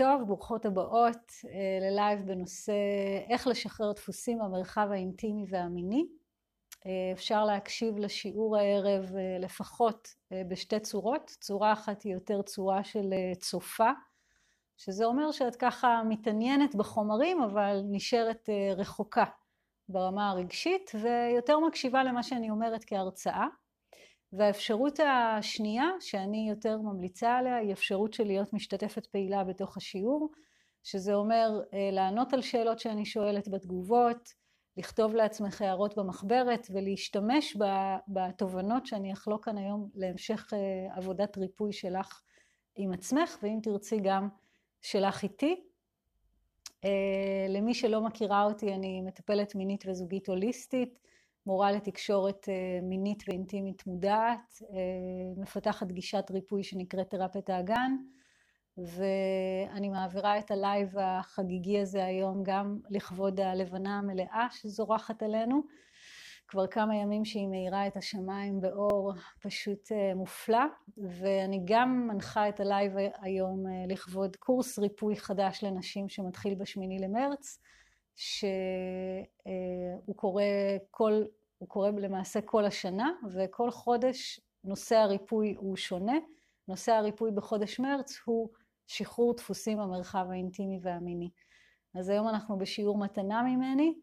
טוב, ברוכות הבאות ללייב בנושא איך לשחרר דפוסים במרחב האינטימי והמיני. אפשר להקשיב לשיעור הערב לפחות בשתי צורות. צורה אחת היא יותר צורה של צופה, שזה אומר שאת ככה מתעניינת בחומרים אבל נשארת רחוקה ברמה הרגשית ויותר מקשיבה למה שאני אומרת כהרצאה. והאפשרות השנייה שאני יותר ממליצה עליה היא אפשרות של להיות משתתפת פעילה בתוך השיעור, שזה אומר לענות על שאלות שאני שואלת בתגובות, לכתוב לעצמך הערות במחברת ולהשתמש בתובנות שאני אחלוק כאן היום להמשך עבודת ריפוי שלך עם עצמך ואם תרצי גם שלך איתי. למי שלא מכירה אותי אני מטפלת מינית וזוגית הוליסטית מורה לתקשורת מינית ואינטימית מודעת, מפתחת גישת ריפוי שנקראת תרפיית האגן ואני מעבירה את ה live החגיגי הזה היום גם לכבוד הלבנה המלאה שזורחת עלינו. כבר כמה ימים שהיא מאירה את השמיים באור פשוט מופלא ואני גם מנחה את ה live היום לכבוד קורס ריפוי חדש לנשים שמתחיל בשמיני למרץ שהוא קורה כל, הוא קורה למעשה כל השנה וכל חודש נושא הריפוי הוא שונה. נושא הריפוי בחודש מרץ הוא שחרור דפוסים במרחב האינטימי והמיני. אז היום אנחנו בשיעור מתנה ממני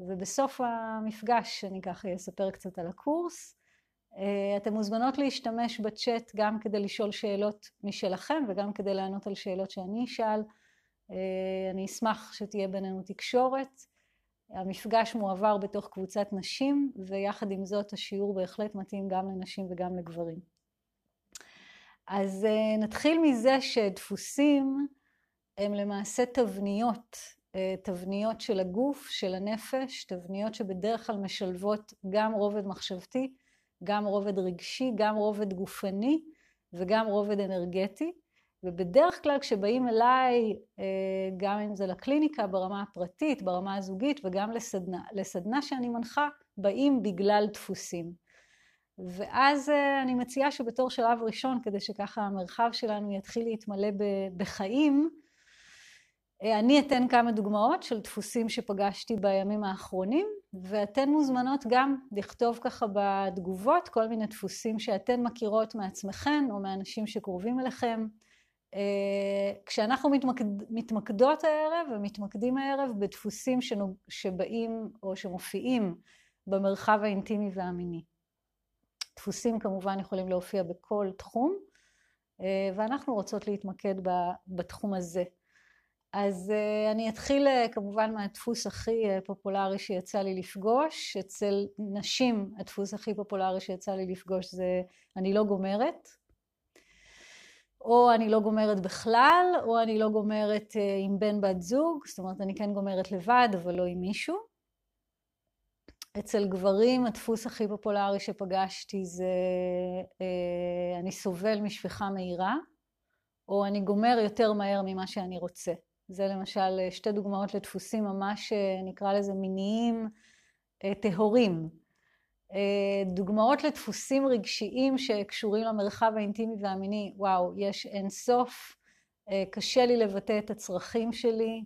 ובסוף המפגש אני ככה אספר קצת על הקורס. אתן מוזמנות להשתמש בצ'אט גם כדי לשאול שאלות משלכם וגם כדי לענות על שאלות שאני אשאל. אני אשמח שתהיה בינינו תקשורת. המפגש מועבר בתוך קבוצת נשים ויחד עם זאת השיעור בהחלט מתאים גם לנשים וגם לגברים. אז נתחיל מזה שדפוסים הם למעשה תבניות, תבניות של הגוף, של הנפש, תבניות שבדרך כלל משלבות גם רובד מחשבתי, גם רובד רגשי, גם רובד גופני וגם רובד אנרגטי. ובדרך כלל כשבאים אליי, גם אם זה לקליניקה ברמה הפרטית, ברמה הזוגית וגם לסדנה, לסדנה שאני מנחה, באים בגלל דפוסים. ואז אני מציעה שבתור שלב ראשון, כדי שככה המרחב שלנו יתחיל להתמלא בחיים, אני אתן כמה דוגמאות של דפוסים שפגשתי בימים האחרונים, ואתן מוזמנות גם לכתוב ככה בתגובות כל מיני דפוסים שאתן מכירות מעצמכן או מאנשים שקרובים אליכם. כשאנחנו מתמקדות הערב ומתמקדים הערב בדפוסים שבאים או שמופיעים במרחב האינטימי והמיני. דפוסים כמובן יכולים להופיע בכל תחום ואנחנו רוצות להתמקד בתחום הזה. אז אני אתחיל כמובן מהדפוס הכי פופולרי שיצא לי לפגוש. אצל נשים הדפוס הכי פופולרי שיצא לי לפגוש זה אני לא גומרת. או אני לא גומרת בכלל, או אני לא גומרת עם בן בת זוג, זאת אומרת אני כן גומרת לבד אבל לא עם מישהו. אצל גברים הדפוס הכי פופולרי שפגשתי זה אני סובל משפיכה מהירה, או אני גומר יותר מהר ממה שאני רוצה. זה למשל שתי דוגמאות לדפוסים ממש נקרא לזה מיניים טהורים. דוגמאות לדפוסים רגשיים שקשורים למרחב האינטימי והמיני, וואו, יש אין סוף. קשה לי לבטא את הצרכים שלי.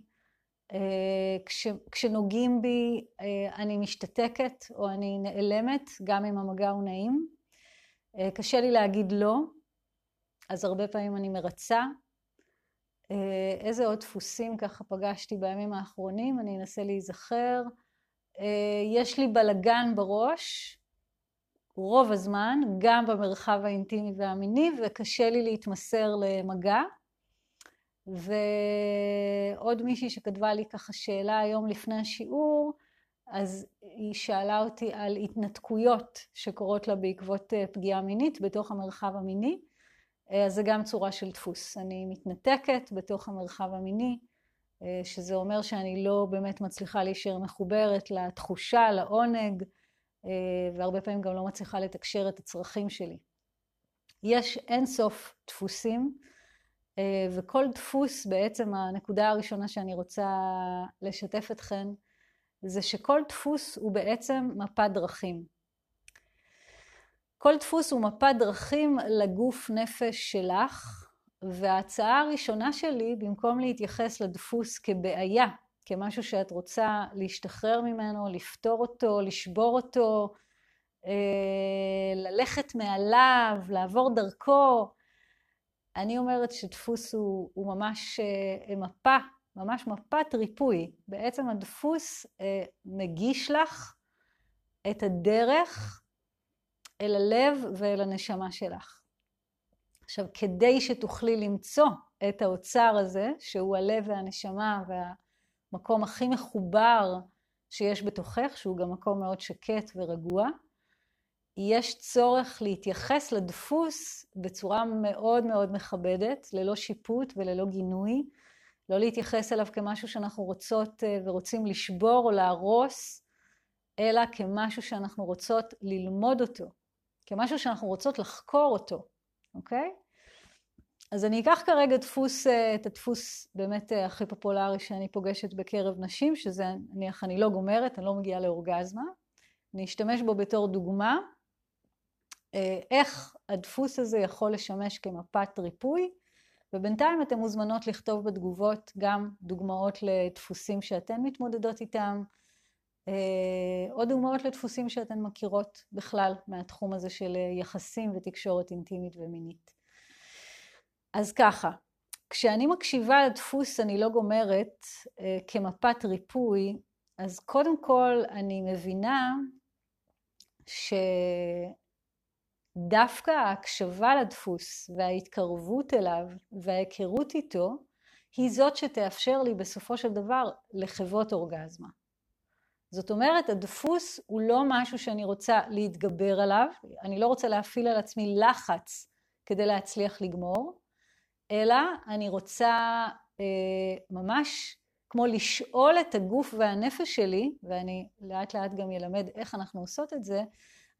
כשנוגעים בי אני משתתקת או אני נעלמת, גם אם המגע הוא נעים. קשה לי להגיד לא, אז הרבה פעמים אני מרצה. איזה עוד דפוסים ככה פגשתי בימים האחרונים, אני אנסה להיזכר. יש לי בלגן בראש רוב הזמן, גם במרחב האינטימי והמיני, וקשה לי להתמסר למגע. ועוד מישהי שכתבה לי ככה שאלה היום לפני השיעור, אז היא שאלה אותי על התנתקויות שקורות לה בעקבות פגיעה מינית בתוך המרחב המיני. אז זה גם צורה של דפוס. אני מתנתקת בתוך המרחב המיני, שזה אומר שאני לא באמת מצליחה להישאר מחוברת לתחושה, לעונג, והרבה פעמים גם לא מצליחה לתקשר את הצרכים שלי. יש אין סוף דפוסים, וכל דפוס, בעצם הנקודה הראשונה שאני רוצה לשתף אתכן, זה שכל דפוס הוא בעצם מפת דרכים. כל דפוס הוא מפת דרכים לגוף נפש שלך, וההצעה הראשונה שלי, במקום להתייחס לדפוס כבעיה, כמשהו שאת רוצה להשתחרר ממנו, לפתור אותו, לשבור אותו, אה, ללכת מעליו, לעבור דרכו, אני אומרת שדפוס הוא, הוא ממש אה, מפה, ממש מפת ריפוי. בעצם הדפוס אה, מגיש לך את הדרך אל הלב ואל הנשמה שלך. עכשיו, כדי שתוכלי למצוא את האוצר הזה, שהוא הלב והנשמה והמקום הכי מחובר שיש בתוכך, שהוא גם מקום מאוד שקט ורגוע, יש צורך להתייחס לדפוס בצורה מאוד מאוד מכבדת, ללא שיפוט וללא גינוי, לא להתייחס אליו כמשהו שאנחנו רוצות אה, ורוצים לשבור או להרוס, אלא כמשהו שאנחנו רוצות ללמוד אותו, כמשהו שאנחנו רוצות לחקור אותו, אוקיי? אז אני אקח כרגע דפוס, אה, את הדפוס באמת אה, הכי פופולרי שאני פוגשת בקרב נשים, שזה נניח אני לא גומרת, אני לא מגיעה לאורגזמה. אני אשתמש בו בתור דוגמה, אה, איך הדפוס הזה יכול לשמש כמפת ריפוי, ובינתיים אתן מוזמנות לכתוב בתגובות גם דוגמאות לדפוסים שאתן מתמודדות איתם, או דוגמאות לדפוסים שאתן מכירות בכלל מהתחום הזה של יחסים ותקשורת אינטימית ומינית. אז ככה, כשאני מקשיבה לדפוס אני לא גומרת אה, כמפת ריפוי, אז קודם כל אני מבינה שדווקא ההקשבה לדפוס וההתקרבות אליו וההיכרות איתו היא זאת שתאפשר לי בסופו של דבר לחוות אורגזמה. זאת אומרת, הדפוס הוא לא משהו שאני רוצה להתגבר עליו, אני לא רוצה להפעיל על עצמי לחץ כדי להצליח לגמור, אלא אני רוצה אה, ממש כמו לשאול את הגוף והנפש שלי, ואני לאט לאט גם אלמד איך אנחנו עושות את זה,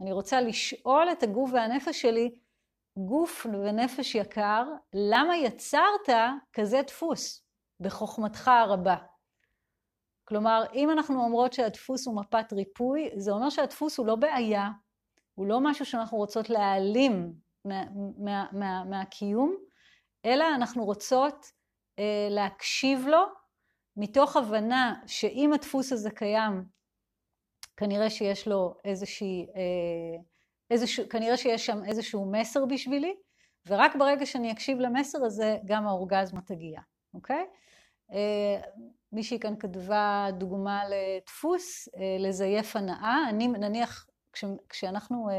אני רוצה לשאול את הגוף והנפש שלי, גוף ונפש יקר, למה יצרת כזה דפוס בחוכמתך הרבה? כלומר, אם אנחנו אומרות שהדפוס הוא מפת ריפוי, זה אומר שהדפוס הוא לא בעיה, הוא לא משהו שאנחנו רוצות להעלים מה, מה, מה, מהקיום, אלא אנחנו רוצות אה, להקשיב לו מתוך הבנה שאם הדפוס הזה קיים, כנראה שיש לו איזושהי, אה, איזשהו, כנראה שיש שם איזשהו מסר בשבילי, ורק ברגע שאני אקשיב למסר הזה, גם האורגזמה תגיע, אוקיי? אה, מישהי כאן כתבה דוגמה לדפוס, אה, לזייף הנאה. אני, נניח, כש, כשאנחנו אה,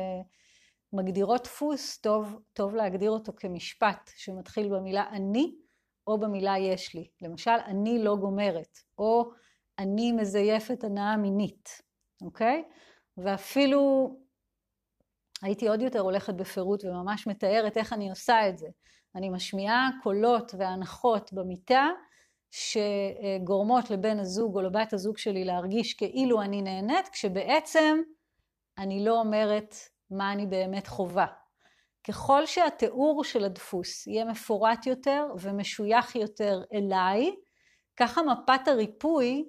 מגדירות דפוס, טוב, טוב להגדיר אותו כמשפט שמתחיל במילה אני או במילה יש לי. למשל, אני לא גומרת, או אני מזייפת הנאה מינית, אוקיי? ואפילו הייתי עוד יותר הולכת בפירוט וממש מתארת איך אני עושה את זה. אני משמיעה קולות והנחות במיטה שגורמות לבן הזוג או לבת הזוג שלי להרגיש כאילו אני נהנית, כשבעצם אני לא אומרת מה אני באמת חווה. ככל שהתיאור של הדפוס יהיה מפורט יותר ומשוייך יותר אליי, ככה מפת הריפוי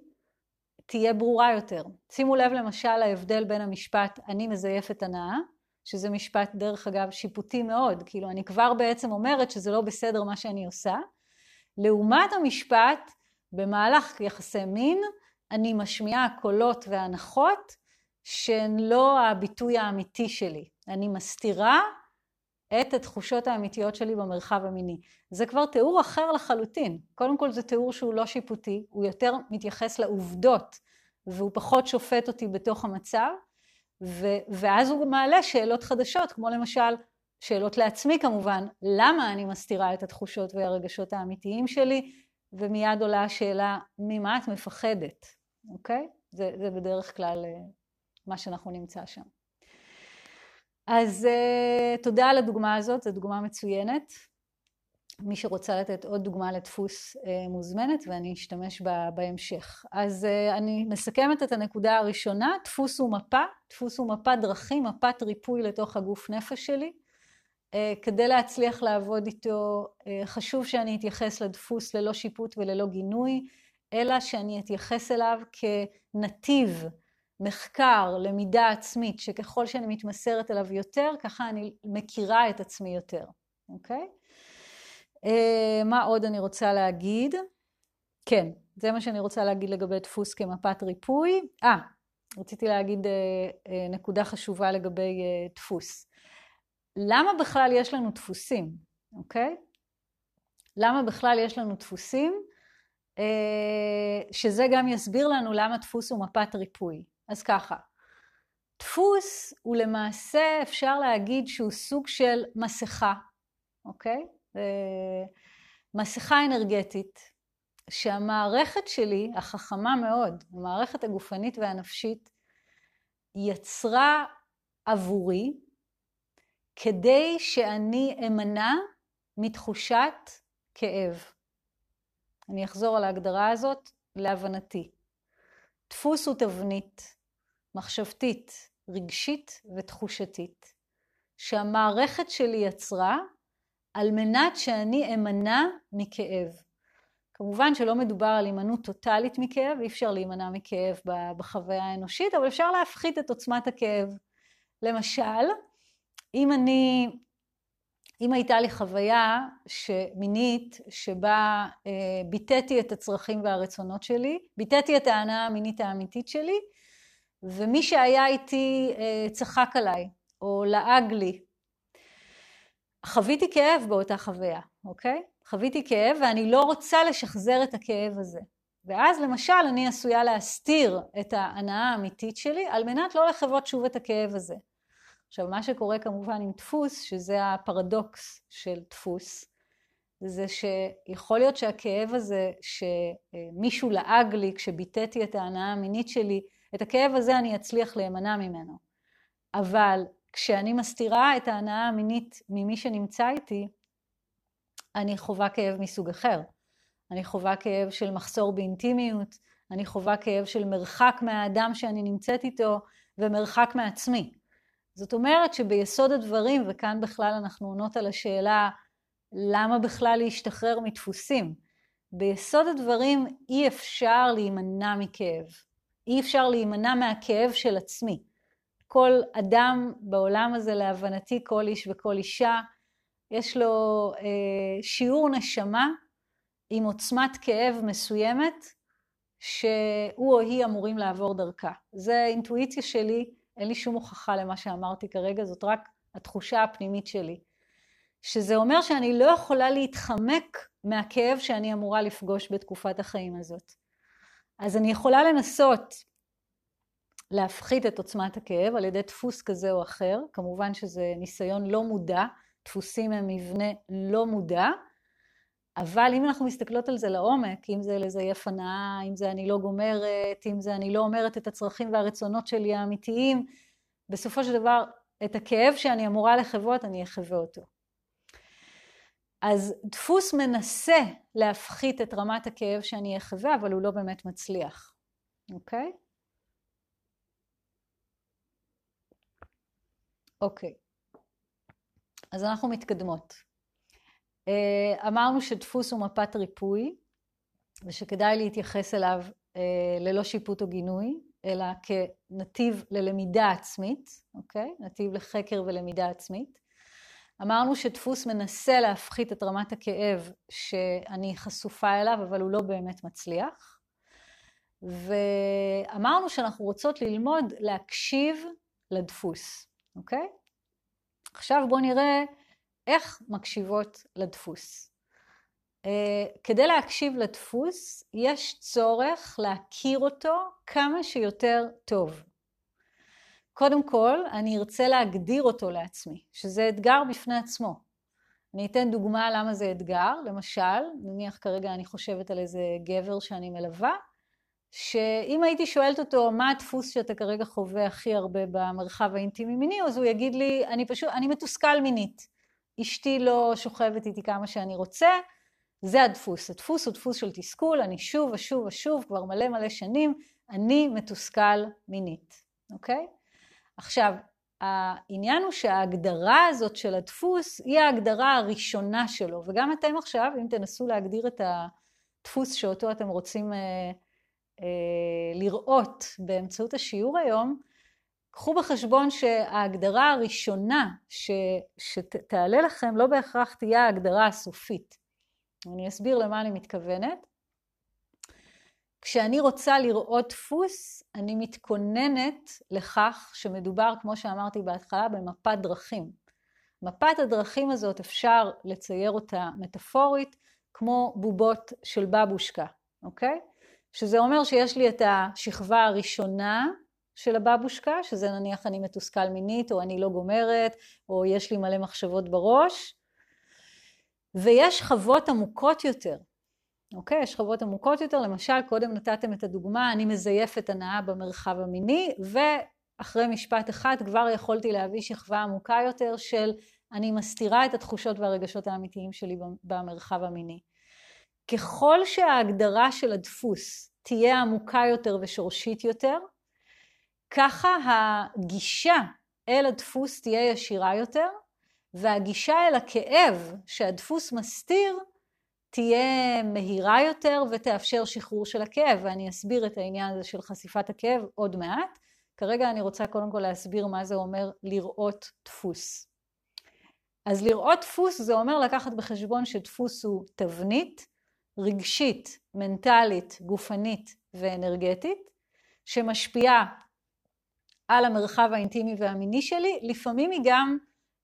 תהיה ברורה יותר. שימו לב למשל ההבדל בין המשפט אני מזייפת הנאה, שזה משפט דרך אגב שיפוטי מאוד, כאילו אני כבר בעצם אומרת שזה לא בסדר מה שאני עושה, לעומת המשפט במהלך יחסי מין אני משמיעה קולות והנחות שהן לא הביטוי האמיתי שלי. אני מסתירה את התחושות האמיתיות שלי במרחב המיני. זה כבר תיאור אחר לחלוטין. קודם כל זה תיאור שהוא לא שיפוטי, הוא יותר מתייחס לעובדות והוא פחות שופט אותי בתוך המצב, ו- ואז הוא מעלה שאלות חדשות, כמו למשל שאלות לעצמי כמובן, למה אני מסתירה את התחושות והרגשות האמיתיים שלי, ומיד עולה השאלה, ממה את מפחדת, אוקיי? זה, זה בדרך כלל אה, מה שאנחנו נמצא שם. אז uh, תודה על הדוגמה הזאת, זו דוגמה מצוינת. מי שרוצה לתת עוד דוגמה לדפוס uh, מוזמנת ואני אשתמש בה בהמשך. אז אני מסכמת את הנקודה הראשונה, דפוס הוא מפה, דפוס הוא מפת דרכים, מפת ריפוי לתוך הגוף נפש שלי. Uh, כדי להצליח לעבוד איתו, uh, חשוב שאני אתייחס לדפוס ללא שיפוט וללא גינוי, אלא שאני אתייחס אליו כנתיב מחקר, למידה עצמית, שככל שאני מתמסרת אליו יותר, ככה אני מכירה את עצמי יותר, אוקיי? מה עוד אני רוצה להגיד? כן, זה מה שאני רוצה להגיד לגבי דפוס כמפת ריפוי. אה, רציתי להגיד נקודה חשובה לגבי דפוס. למה בכלל יש לנו דפוסים, אוקיי? למה בכלל יש לנו דפוסים? שזה גם יסביר לנו למה דפוס הוא מפת ריפוי. אז ככה, דפוס הוא למעשה, אפשר להגיד שהוא סוג של מסכה, אוקיי? מסכה אנרגטית, שהמערכת שלי, החכמה מאוד, המערכת הגופנית והנפשית, יצרה עבורי כדי שאני אמנע מתחושת כאב. אני אחזור על ההגדרה הזאת להבנתי. דפוס הוא תבנית מחשבתית, רגשית ותחושתית, שהמערכת שלי יצרה על מנת שאני אמנע מכאב. כמובן שלא מדובר על הימנעות טוטאלית מכאב, אי אפשר להימנע מכאב בחוויה האנושית, אבל אפשר להפחית את עוצמת הכאב. למשל, אם אני, אם הייתה לי חוויה מינית שבה אה, ביטאתי את הצרכים והרצונות שלי, ביטאתי את ההנאה המינית האמיתית שלי, ומי שהיה איתי אה, צחק עליי, או לעג לי. חוויתי כאב באותה חוויה, אוקיי? חוויתי כאב ואני לא רוצה לשחזר את הכאב הזה. ואז למשל אני עשויה להסתיר את ההנאה האמיתית שלי על מנת לא לחוות שוב את הכאב הזה. עכשיו מה שקורה כמובן עם דפוס, שזה הפרדוקס של דפוס, זה שיכול להיות שהכאב הזה שמישהו לעג לי כשביטאתי את ההנאה המינית שלי את הכאב הזה אני אצליח להימנע ממנו. אבל כשאני מסתירה את ההנאה המינית ממי שנמצא איתי, אני חווה כאב מסוג אחר. אני חווה כאב של מחסור באינטימיות, אני חווה כאב של מרחק מהאדם שאני נמצאת איתו ומרחק מעצמי. זאת אומרת שביסוד הדברים, וכאן בכלל אנחנו עונות על השאלה למה בכלל להשתחרר מדפוסים, ביסוד הדברים אי אפשר להימנע מכאב. אי אפשר להימנע מהכאב של עצמי. כל אדם בעולם הזה, להבנתי, כל איש וכל אישה, יש לו אה, שיעור נשמה עם עוצמת כאב מסוימת, שהוא או היא אמורים לעבור דרכה. זה אינטואיציה שלי, אין לי שום הוכחה למה שאמרתי כרגע, זאת רק התחושה הפנימית שלי. שזה אומר שאני לא יכולה להתחמק מהכאב שאני אמורה לפגוש בתקופת החיים הזאת. אז אני יכולה לנסות להפחית את עוצמת הכאב על ידי דפוס כזה או אחר, כמובן שזה ניסיון לא מודע, דפוסים הם מבנה לא מודע, אבל אם אנחנו מסתכלות על זה לעומק, אם זה לזייף הנאה, אם זה אני לא גומרת, אם זה אני לא אומרת את הצרכים והרצונות שלי האמיתיים, בסופו של דבר את הכאב שאני אמורה לחוות, אני אחווה אותו. אז דפוס מנסה להפחית את רמת הכאב שאני אחווה, אבל הוא לא באמת מצליח, אוקיי? אוקיי, אז אנחנו מתקדמות. אה, אמרנו שדפוס הוא מפת ריפוי, ושכדאי להתייחס אליו אה, ללא שיפוט או גינוי, אלא כנתיב ללמידה עצמית, אוקיי? נתיב לחקר ולמידה עצמית. אמרנו שדפוס מנסה להפחית את רמת הכאב שאני חשופה אליו, אבל הוא לא באמת מצליח. ואמרנו שאנחנו רוצות ללמוד להקשיב לדפוס, אוקיי? עכשיו בואו נראה איך מקשיבות לדפוס. Uh, כדי להקשיב לדפוס, יש צורך להכיר אותו כמה שיותר טוב. קודם כל, אני ארצה להגדיר אותו לעצמי, שזה אתגר בפני עצמו. אני אתן דוגמה למה זה אתגר, למשל, נניח כרגע אני חושבת על איזה גבר שאני מלווה, שאם הייתי שואלת אותו מה הדפוס שאתה כרגע חווה הכי הרבה במרחב האינטימי מיני, אז הוא יגיד לי, אני פשוט, אני מתוסכל מינית. אשתי לא שוכבת איתי כמה שאני רוצה, זה הדפוס. הדפוס הוא דפוס של תסכול, אני שוב ושוב ושוב, כבר מלא מלא שנים, אני מתוסכל מינית, אוקיי? עכשיו, העניין הוא שההגדרה הזאת של הדפוס היא ההגדרה הראשונה שלו, וגם אתם עכשיו, אם תנסו להגדיר את הדפוס שאותו אתם רוצים אה, אה, לראות באמצעות השיעור היום, קחו בחשבון שההגדרה הראשונה ש, שתעלה לכם לא בהכרח תהיה ההגדרה הסופית. אני אסביר למה אני מתכוונת. כשאני רוצה לראות דפוס, אני מתכוננת לכך שמדובר, כמו שאמרתי בהתחלה, במפת דרכים. מפת הדרכים הזאת אפשר לצייר אותה מטאפורית כמו בובות של בבושקה, אוקיי? שזה אומר שיש לי את השכבה הראשונה של הבבושקה, שזה נניח אני מתוסכל מינית, או אני לא גומרת, או יש לי מלא מחשבות בראש, ויש שכבות עמוקות יותר, אוקיי? יש שכבות עמוקות יותר, למשל, קודם נתתם את הדוגמה, אני מזייפת הנאה במרחב המיני, ואחרי משפט אחד כבר יכולתי להביא שכבה עמוקה יותר של אני מסתירה את התחושות והרגשות האמיתיים שלי במרחב המיני. ככל שההגדרה של הדפוס תהיה עמוקה יותר ושורשית יותר, ככה הגישה אל הדפוס תהיה ישירה יותר, והגישה אל הכאב שהדפוס מסתיר תהיה מהירה יותר ותאפשר שחרור של הכאב, ואני אסביר את העניין הזה של חשיפת הכאב עוד מעט. כרגע אני רוצה קודם כל להסביר מה זה אומר לראות דפוס. אז לראות דפוס זה אומר לקחת בחשבון שדפוס הוא תבנית רגשית, מנטלית, גופנית ואנרגטית, שמשפיעה על המרחב האינטימי והמיני שלי, לפעמים היא גם,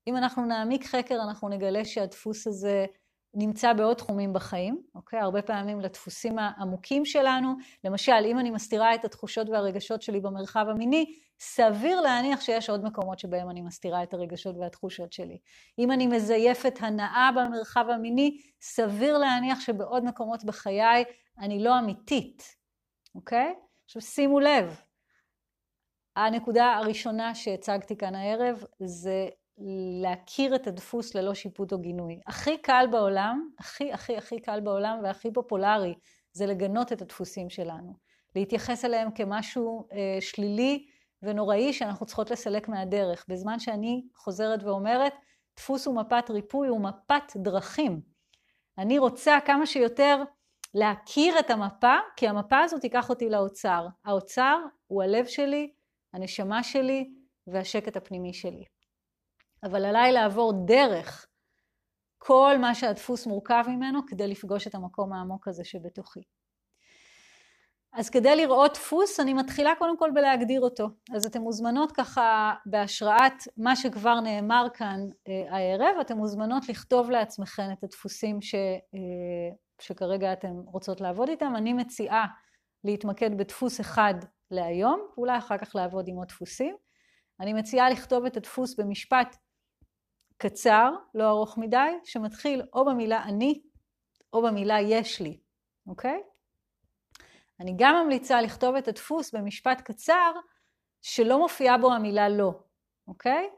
אם אנחנו נעמיק חקר, אנחנו נגלה שהדפוס הזה נמצא בעוד תחומים בחיים, אוקיי? הרבה פעמים לדפוסים העמוקים שלנו, למשל, אם אני מסתירה את התחושות והרגשות שלי במרחב המיני, סביר להניח שיש עוד מקומות שבהם אני מסתירה את הרגשות והתחושות שלי. אם אני מזייפת הנאה במרחב המיני, סביר להניח שבעוד מקומות בחיי אני לא אמיתית, אוקיי? עכשיו שימו לב, הנקודה הראשונה שהצגתי כאן הערב זה להכיר את הדפוס ללא שיפוט או גינוי. הכי קל בעולם, הכי הכי הכי קל בעולם והכי פופולרי, זה לגנות את הדפוסים שלנו. להתייחס אליהם כמשהו אה, שלילי ונוראי שאנחנו צריכות לסלק מהדרך. בזמן שאני חוזרת ואומרת, דפוס הוא מפת ריפוי, הוא מפת דרכים. אני רוצה כמה שיותר להכיר את המפה, כי המפה הזאת תיקח אותי לאוצר. האוצר הוא הלב שלי, הנשמה שלי והשקט הפנימי שלי. אבל עליי לעבור דרך כל מה שהדפוס מורכב ממנו כדי לפגוש את המקום העמוק הזה שבתוכי. אז כדי לראות דפוס אני מתחילה קודם כל בלהגדיר אותו. אז אתן מוזמנות ככה בהשראת מה שכבר נאמר כאן אה, הערב, אתן מוזמנות לכתוב לעצמכן את הדפוסים ש, אה, שכרגע אתן רוצות לעבוד איתם. אני מציעה להתמקד בדפוס אחד להיום, ואולי אחר כך לעבוד עם עוד דפוסים. אני מציעה לכתוב את הדפוס במשפט קצר, לא ארוך מדי, שמתחיל או במילה אני או במילה יש לי, אוקיי? אני גם ממליצה לכתוב את הדפוס במשפט קצר שלא מופיעה בו המילה לא, אוקיי?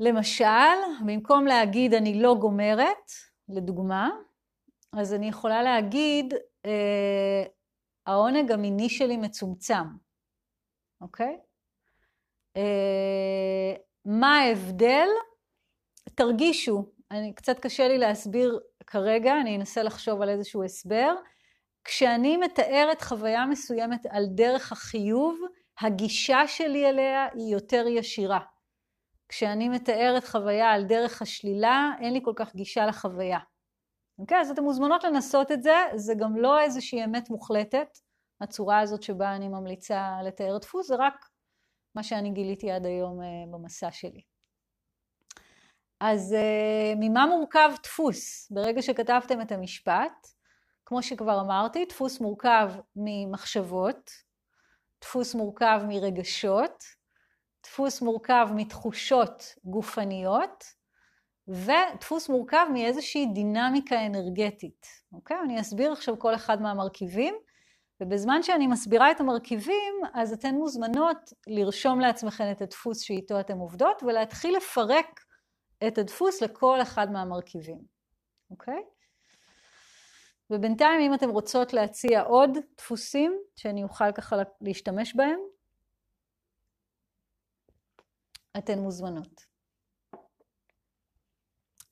למשל, במקום להגיד אני לא גומרת, לדוגמה, אז אני יכולה להגיד אה, העונג המיני שלי מצומצם, אוקיי? אה, מה ההבדל? תרגישו, אני, קצת קשה לי להסביר כרגע, אני אנסה לחשוב על איזשהו הסבר. כשאני מתארת חוויה מסוימת על דרך החיוב, הגישה שלי אליה היא יותר ישירה. כשאני מתארת חוויה על דרך השלילה, אין לי כל כך גישה לחוויה. אוקיי? אז אתן מוזמנות לנסות את זה, זה גם לא איזושהי אמת מוחלטת, הצורה הזאת שבה אני ממליצה לתאר דפוס, זה רק מה שאני גיליתי עד היום אה, במסע שלי. אז אה, ממה מורכב דפוס? ברגע שכתבתם את המשפט, כמו שכבר אמרתי, דפוס מורכב ממחשבות, דפוס מורכב מרגשות, דפוס מורכב מתחושות גופניות, ודפוס מורכב מאיזושהי דינמיקה אנרגטית. אוקיי? אני אסביר עכשיו כל אחד מהמרכיבים, ובזמן שאני מסבירה את המרכיבים, אז אתן מוזמנות לרשום לעצמכן את הדפוס שאיתו אתן עובדות, ולהתחיל לפרק את הדפוס לכל אחד מהמרכיבים, אוקיי? ובינתיים אם אתן רוצות להציע עוד דפוסים שאני אוכל ככה להשתמש בהם, אתן מוזמנות.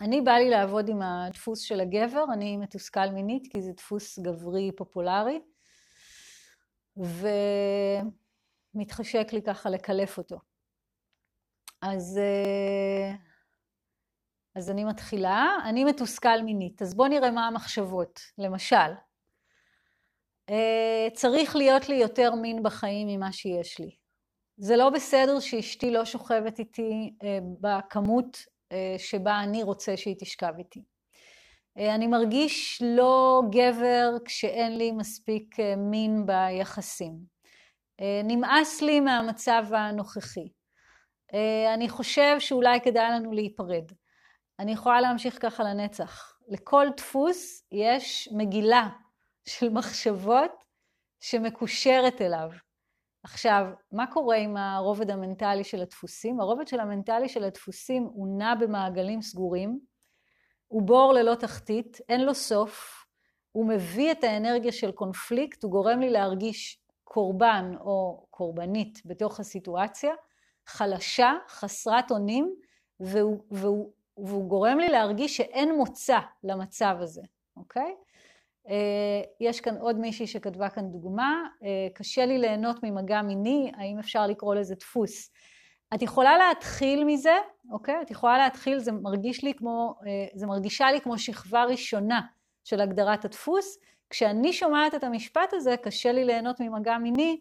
אני בא לי לעבוד עם הדפוס של הגבר, אני מתוסכל מינית כי זה דפוס גברי פופולרי, ומתחשק לי ככה לקלף אותו. אז, אה, אז אני מתחילה, אני מתוסכל מינית. אז בואו נראה מה המחשבות. למשל, אה, צריך להיות לי יותר מין בחיים ממה שיש לי. זה לא בסדר שאשתי לא שוכבת איתי אה, בכמות שבה אני רוצה שהיא תשכב איתי. אני מרגיש לא גבר כשאין לי מספיק מין ביחסים. נמאס לי מהמצב הנוכחי. אני חושב שאולי כדאי לנו להיפרד. אני יכולה להמשיך ככה לנצח. לכל דפוס יש מגילה של מחשבות שמקושרת אליו. עכשיו, מה קורה עם הרובד המנטלי של הדפוסים? הרובד של המנטלי של הדפוסים הוא נע במעגלים סגורים, הוא בור ללא תחתית, אין לו סוף, הוא מביא את האנרגיה של קונפליקט, הוא גורם לי להרגיש קורבן או קורבנית בתוך הסיטואציה, חלשה, חסרת אונים, והוא, והוא, והוא גורם לי להרגיש שאין מוצא למצב הזה, אוקיי? אה, יש כאן עוד מישהי שכתבה כאן דוגמה, אה, קשה לי ליהנות ממגע מיני, האם אפשר לקרוא לזה דפוס? את יכולה להתחיל מזה, אוקיי? את יכולה להתחיל, זה מרגיש לי כמו, אה, זה מרגישה לי כמו שכבה ראשונה של הגדרת הדפוס. כשאני שומעת את המשפט הזה, קשה לי ליהנות ממגע מיני,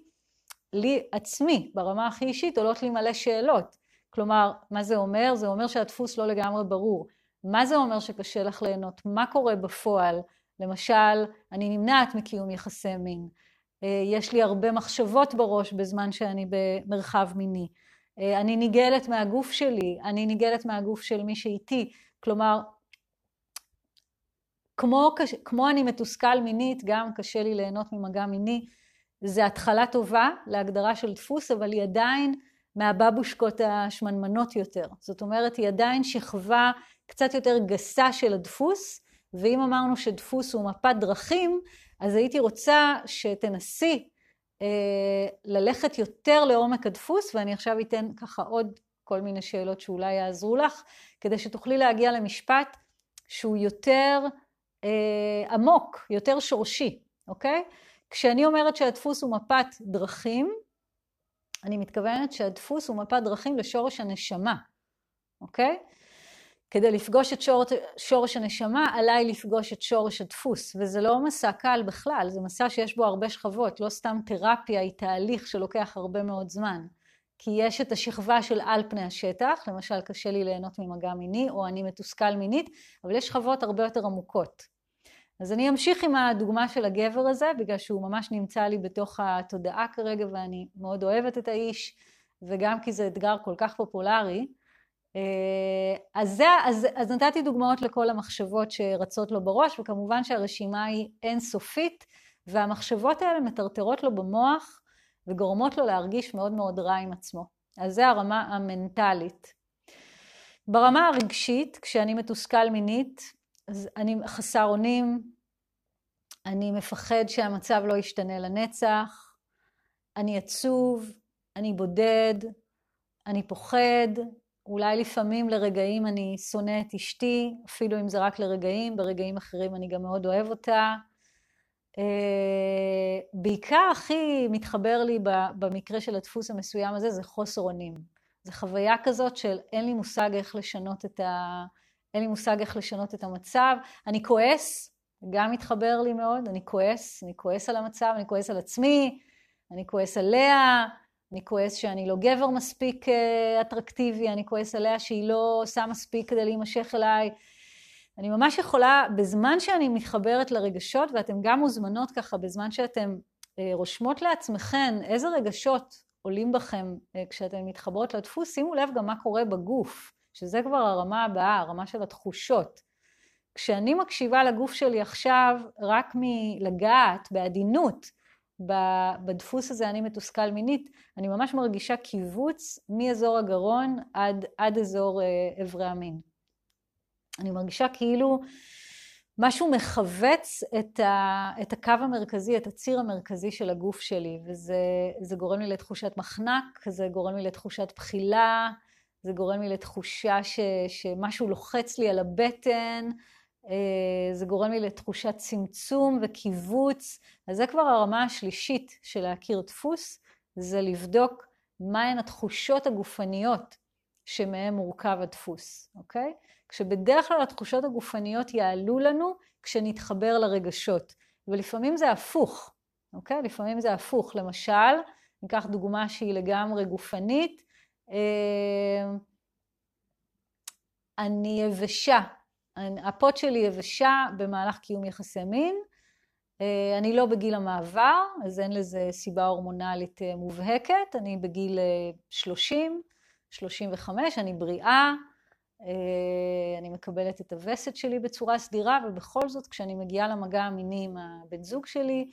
לי עצמי, ברמה הכי אישית, עולות לי מלא שאלות. כלומר, מה זה אומר? זה אומר שהדפוס לא לגמרי ברור. מה זה אומר שקשה לך ליהנות? מה קורה בפועל? למשל, אני נמנעת מקיום יחסי מין. אה, יש לי הרבה מחשבות בראש בזמן שאני במרחב מיני. אה, אני ניגלת מהגוף שלי, אני ניגלת מהגוף של מי שאיתי. כלומר, כמו, כמו אני מתוסכל מינית, גם קשה לי ליהנות ממגע מיני. זה התחלה טובה להגדרה של דפוס, אבל היא עדיין מהבבושקות השמנמנות יותר. זאת אומרת, היא עדיין שכבה קצת יותר גסה של הדפוס, ואם אמרנו שדפוס הוא מפת דרכים, אז הייתי רוצה שתנסי אה, ללכת יותר לעומק הדפוס, ואני עכשיו אתן ככה עוד כל מיני שאלות שאולי יעזרו לך, כדי שתוכלי להגיע למשפט שהוא יותר אה, עמוק, יותר שורשי, אוקיי? כשאני אומרת שהדפוס הוא מפת דרכים, אני מתכוונת שהדפוס הוא מפת דרכים לשורש הנשמה, אוקיי? כדי לפגוש את שור, שורש הנשמה, עליי לפגוש את שורש הדפוס, וזה לא מסע קל בכלל, זה מסע שיש בו הרבה שכבות, לא סתם תרפיה היא תהליך שלוקח הרבה מאוד זמן. כי יש את השכבה של על פני השטח, למשל קשה לי ליהנות ממגע מיני, או אני מתוסכל מינית, אבל יש שכבות הרבה יותר עמוקות. אז אני אמשיך עם הדוגמה של הגבר הזה, בגלל שהוא ממש נמצא לי בתוך התודעה כרגע, ואני מאוד אוהבת את האיש, וגם כי זה אתגר כל כך פופולרי. אה, אז, זה, אז, אז נתתי דוגמאות לכל המחשבות שרצות לו בראש, וכמובן שהרשימה היא אינסופית, והמחשבות האלה מטרטרות לו במוח וגורמות לו להרגיש מאוד מאוד רע עם עצמו. אז זה הרמה המנטלית. ברמה הרגשית, כשאני מתוסכל מינית, אז אני חסר אונים, אני מפחד שהמצב לא ישתנה לנצח, אני עצוב, אני בודד, אני פוחד, אולי לפעמים לרגעים אני שונא את אשתי, אפילו אם זה רק לרגעים, ברגעים אחרים אני גם מאוד אוהב אותה. אה, בעיקר הכי מתחבר לי במקרה של הדפוס המסוים הזה, זה חוסר אונים. זו חוויה כזאת של אין לי מושג איך לשנות את, ה... אין לי מושג איך לשנות את המצב. אני כועס, גם מתחבר לי מאוד, אני כועס, אני כועס על המצב, אני כועס על עצמי, אני כועס עליה, אני כועס שאני לא גבר מספיק אה, אטרקטיבי, אני כועס עליה שהיא לא עושה מספיק כדי להימשך אליי. אני ממש יכולה, בזמן שאני מתחברת לרגשות, ואתן גם מוזמנות ככה, בזמן שאתן אה, רושמות לעצמכן איזה רגשות עולים בכם אה, כשאתן מתחברות לדפוס, שימו לב גם מה קורה בגוף, שזה כבר הרמה הבאה, הרמה של התחושות. כשאני מקשיבה לגוף שלי עכשיו רק מלגעת בעדינות בדפוס הזה אני מתוסכל מינית, אני ממש מרגישה קיבוץ מאזור הגרון עד, עד אזור אברי אה, המין. אני מרגישה כאילו משהו מכווץ את, ה, את הקו המרכזי, את הציר המרכזי של הגוף שלי, וזה גורם לי לתחושת מחנק, זה גורם לי לתחושת בחילה, זה גורם לי לתחושה ש, שמשהו לוחץ לי על הבטן, זה גורם לי לתחושת צמצום וקיבוץ, אז זה כבר הרמה השלישית של להכיר דפוס, זה לבדוק מהן התחושות הגופניות שמהם מורכב הדפוס, אוקיי? כשבדרך כלל התחושות הגופניות יעלו לנו כשנתחבר לרגשות, ולפעמים זה הפוך, אוקיי? לפעמים זה הפוך. למשל, ניקח דוגמה שהיא לגמרי גופנית, אה, אני יבשה, הפוט שלי יבשה במהלך קיום יחסי מין, אה, אני לא בגיל המעבר, אז אין לזה סיבה הורמונלית אה, מובהקת, אני בגיל 30, 35, אני בריאה, אני מקבלת את הווסת שלי בצורה סדירה, ובכל זאת כשאני מגיעה למגע המיני עם הבן זוג שלי,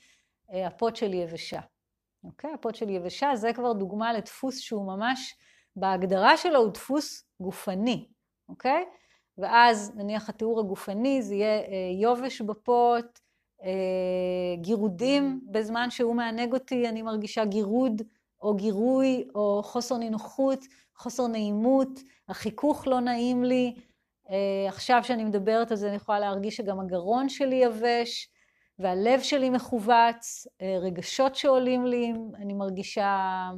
הפוט שלי יבשה. אוקיי? הפוט שלי יבשה, זה כבר דוגמה לדפוס שהוא ממש, בהגדרה שלו הוא דפוס גופני, אוקיי? ואז נניח התיאור הגופני זה יהיה אה, יובש בפוט, אה, גירודים בזמן שהוא מענג אותי, אני מרגישה גירוד או גירוי או חוסר נינוחות, חוסר נעימות, החיכוך לא נעים לי. אה, עכשיו שאני מדברת על זה אני יכולה להרגיש שגם הגרון שלי יבש, והלב שלי מכווץ, רגשות שעולים לי, אני מרגישה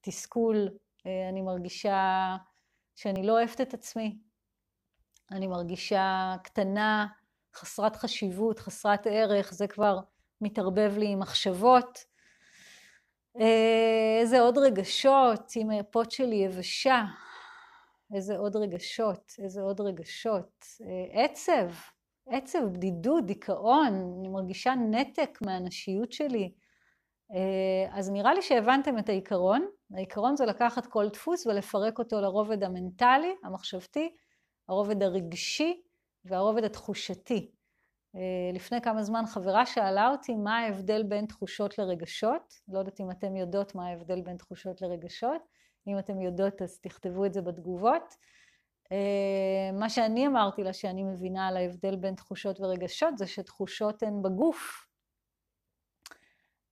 תסכול, אני מרגישה שאני לא אוהבת את עצמי, אני מרגישה קטנה, חסרת חשיבות, חסרת ערך, זה כבר מתערבב לי עם מחשבות. אה, איזה עוד רגשות, אם הפוט שלי יבשה, איזה עוד רגשות, איזה עוד רגשות. עצב, עצב, בדידות, דיכאון, אני מרגישה נתק מהנשיות שלי. אה, אז נראה לי שהבנתם את העיקרון. העיקרון זה לקחת כל דפוס ולפרק אותו לרובד המנטלי, המחשבתי, הרובד הרגשי והרובד התחושתי. אה, לפני כמה זמן חברה שאלה אותי מה ההבדל בין תחושות לרגשות. לא יודעת אם אתם יודעות מה ההבדל בין תחושות לרגשות. אם אתם יודעות אז תכתבו את זה בתגובות. אה, מה שאני אמרתי לה שאני מבינה על ההבדל בין תחושות ורגשות זה שתחושות הן בגוף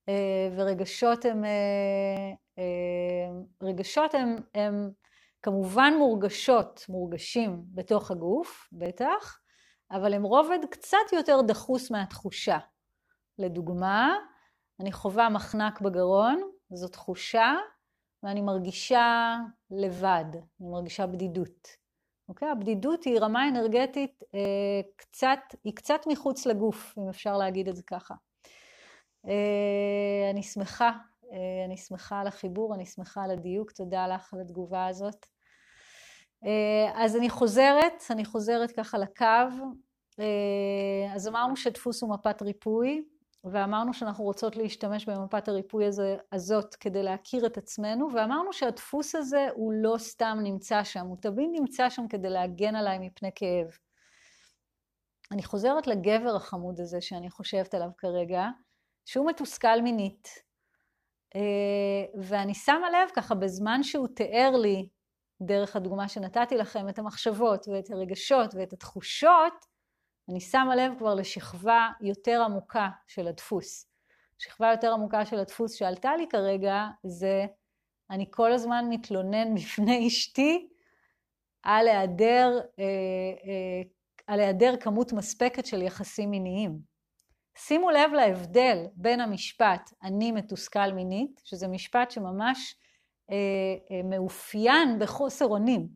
אה, ורגשות הן, רגשות הן, הן כמובן מורגשות, מורגשים בתוך הגוף, בטח, אבל הם רובד קצת יותר דחוס מהתחושה. לדוגמה, אני חווה מחנק בגרון, זו תחושה, ואני מרגישה לבד, אני מרגישה בדידות. אוקיי? הבדידות היא רמה אנרגטית אה, קצת, היא קצת מחוץ לגוף, אם אפשר להגיד את זה ככה. אה, אני שמחה, אני שמחה על החיבור, אני שמחה על הדיוק, תודה לך על התגובה הזאת. אה, אז אני חוזרת, אני חוזרת ככה לקו. אה, אז אמרנו שדפוס הוא מפת ריפוי, ואמרנו שאנחנו רוצות להשתמש במפת הריפוי הזה, הזאת כדי להכיר את עצמנו, ואמרנו שהדפוס הזה הוא לא סתם נמצא שם, הוא תמיד נמצא שם כדי להגן עליי מפני כאב. אני חוזרת לגבר החמוד הזה שאני חושבת עליו כרגע, שהוא מתוסכל מינית. אה, ואני שמה לב ככה בזמן שהוא תיאר לי, דרך הדוגמה שנתתי לכם, את המחשבות ואת הרגשות ואת התחושות, אני שמה לב כבר לשכבה יותר עמוקה של הדפוס. שכבה יותר עמוקה של הדפוס שעלתה לי כרגע זה אני כל הזמן מתלונן בפני אשתי על היעדר, אה, אה, על היעדר כמות מספקת של יחסים מיניים. שימו לב להבדל בין המשפט אני מתוסכל מינית, שזה משפט שממש אה, אה, מאופיין בחוסר אונים.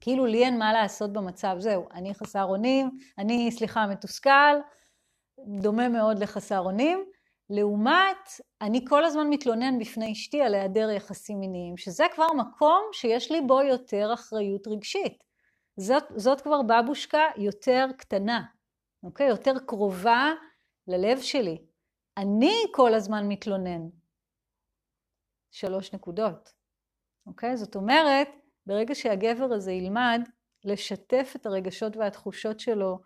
כאילו לי אין מה לעשות במצב, זהו, אני חסר אונים, אני, סליחה, מתוסכל, דומה מאוד לחסר אונים, לעומת, אני כל הזמן מתלונן בפני אשתי על היעדר יחסים מיניים, שזה כבר מקום שיש לי בו יותר אחריות רגשית. זאת, זאת כבר בבושקה יותר קטנה, אוקיי? יותר קרובה ללב שלי. אני כל הזמן מתלונן. שלוש נקודות, אוקיי? זאת אומרת, ברגע שהגבר הזה ילמד לשתף את הרגשות והתחושות שלו,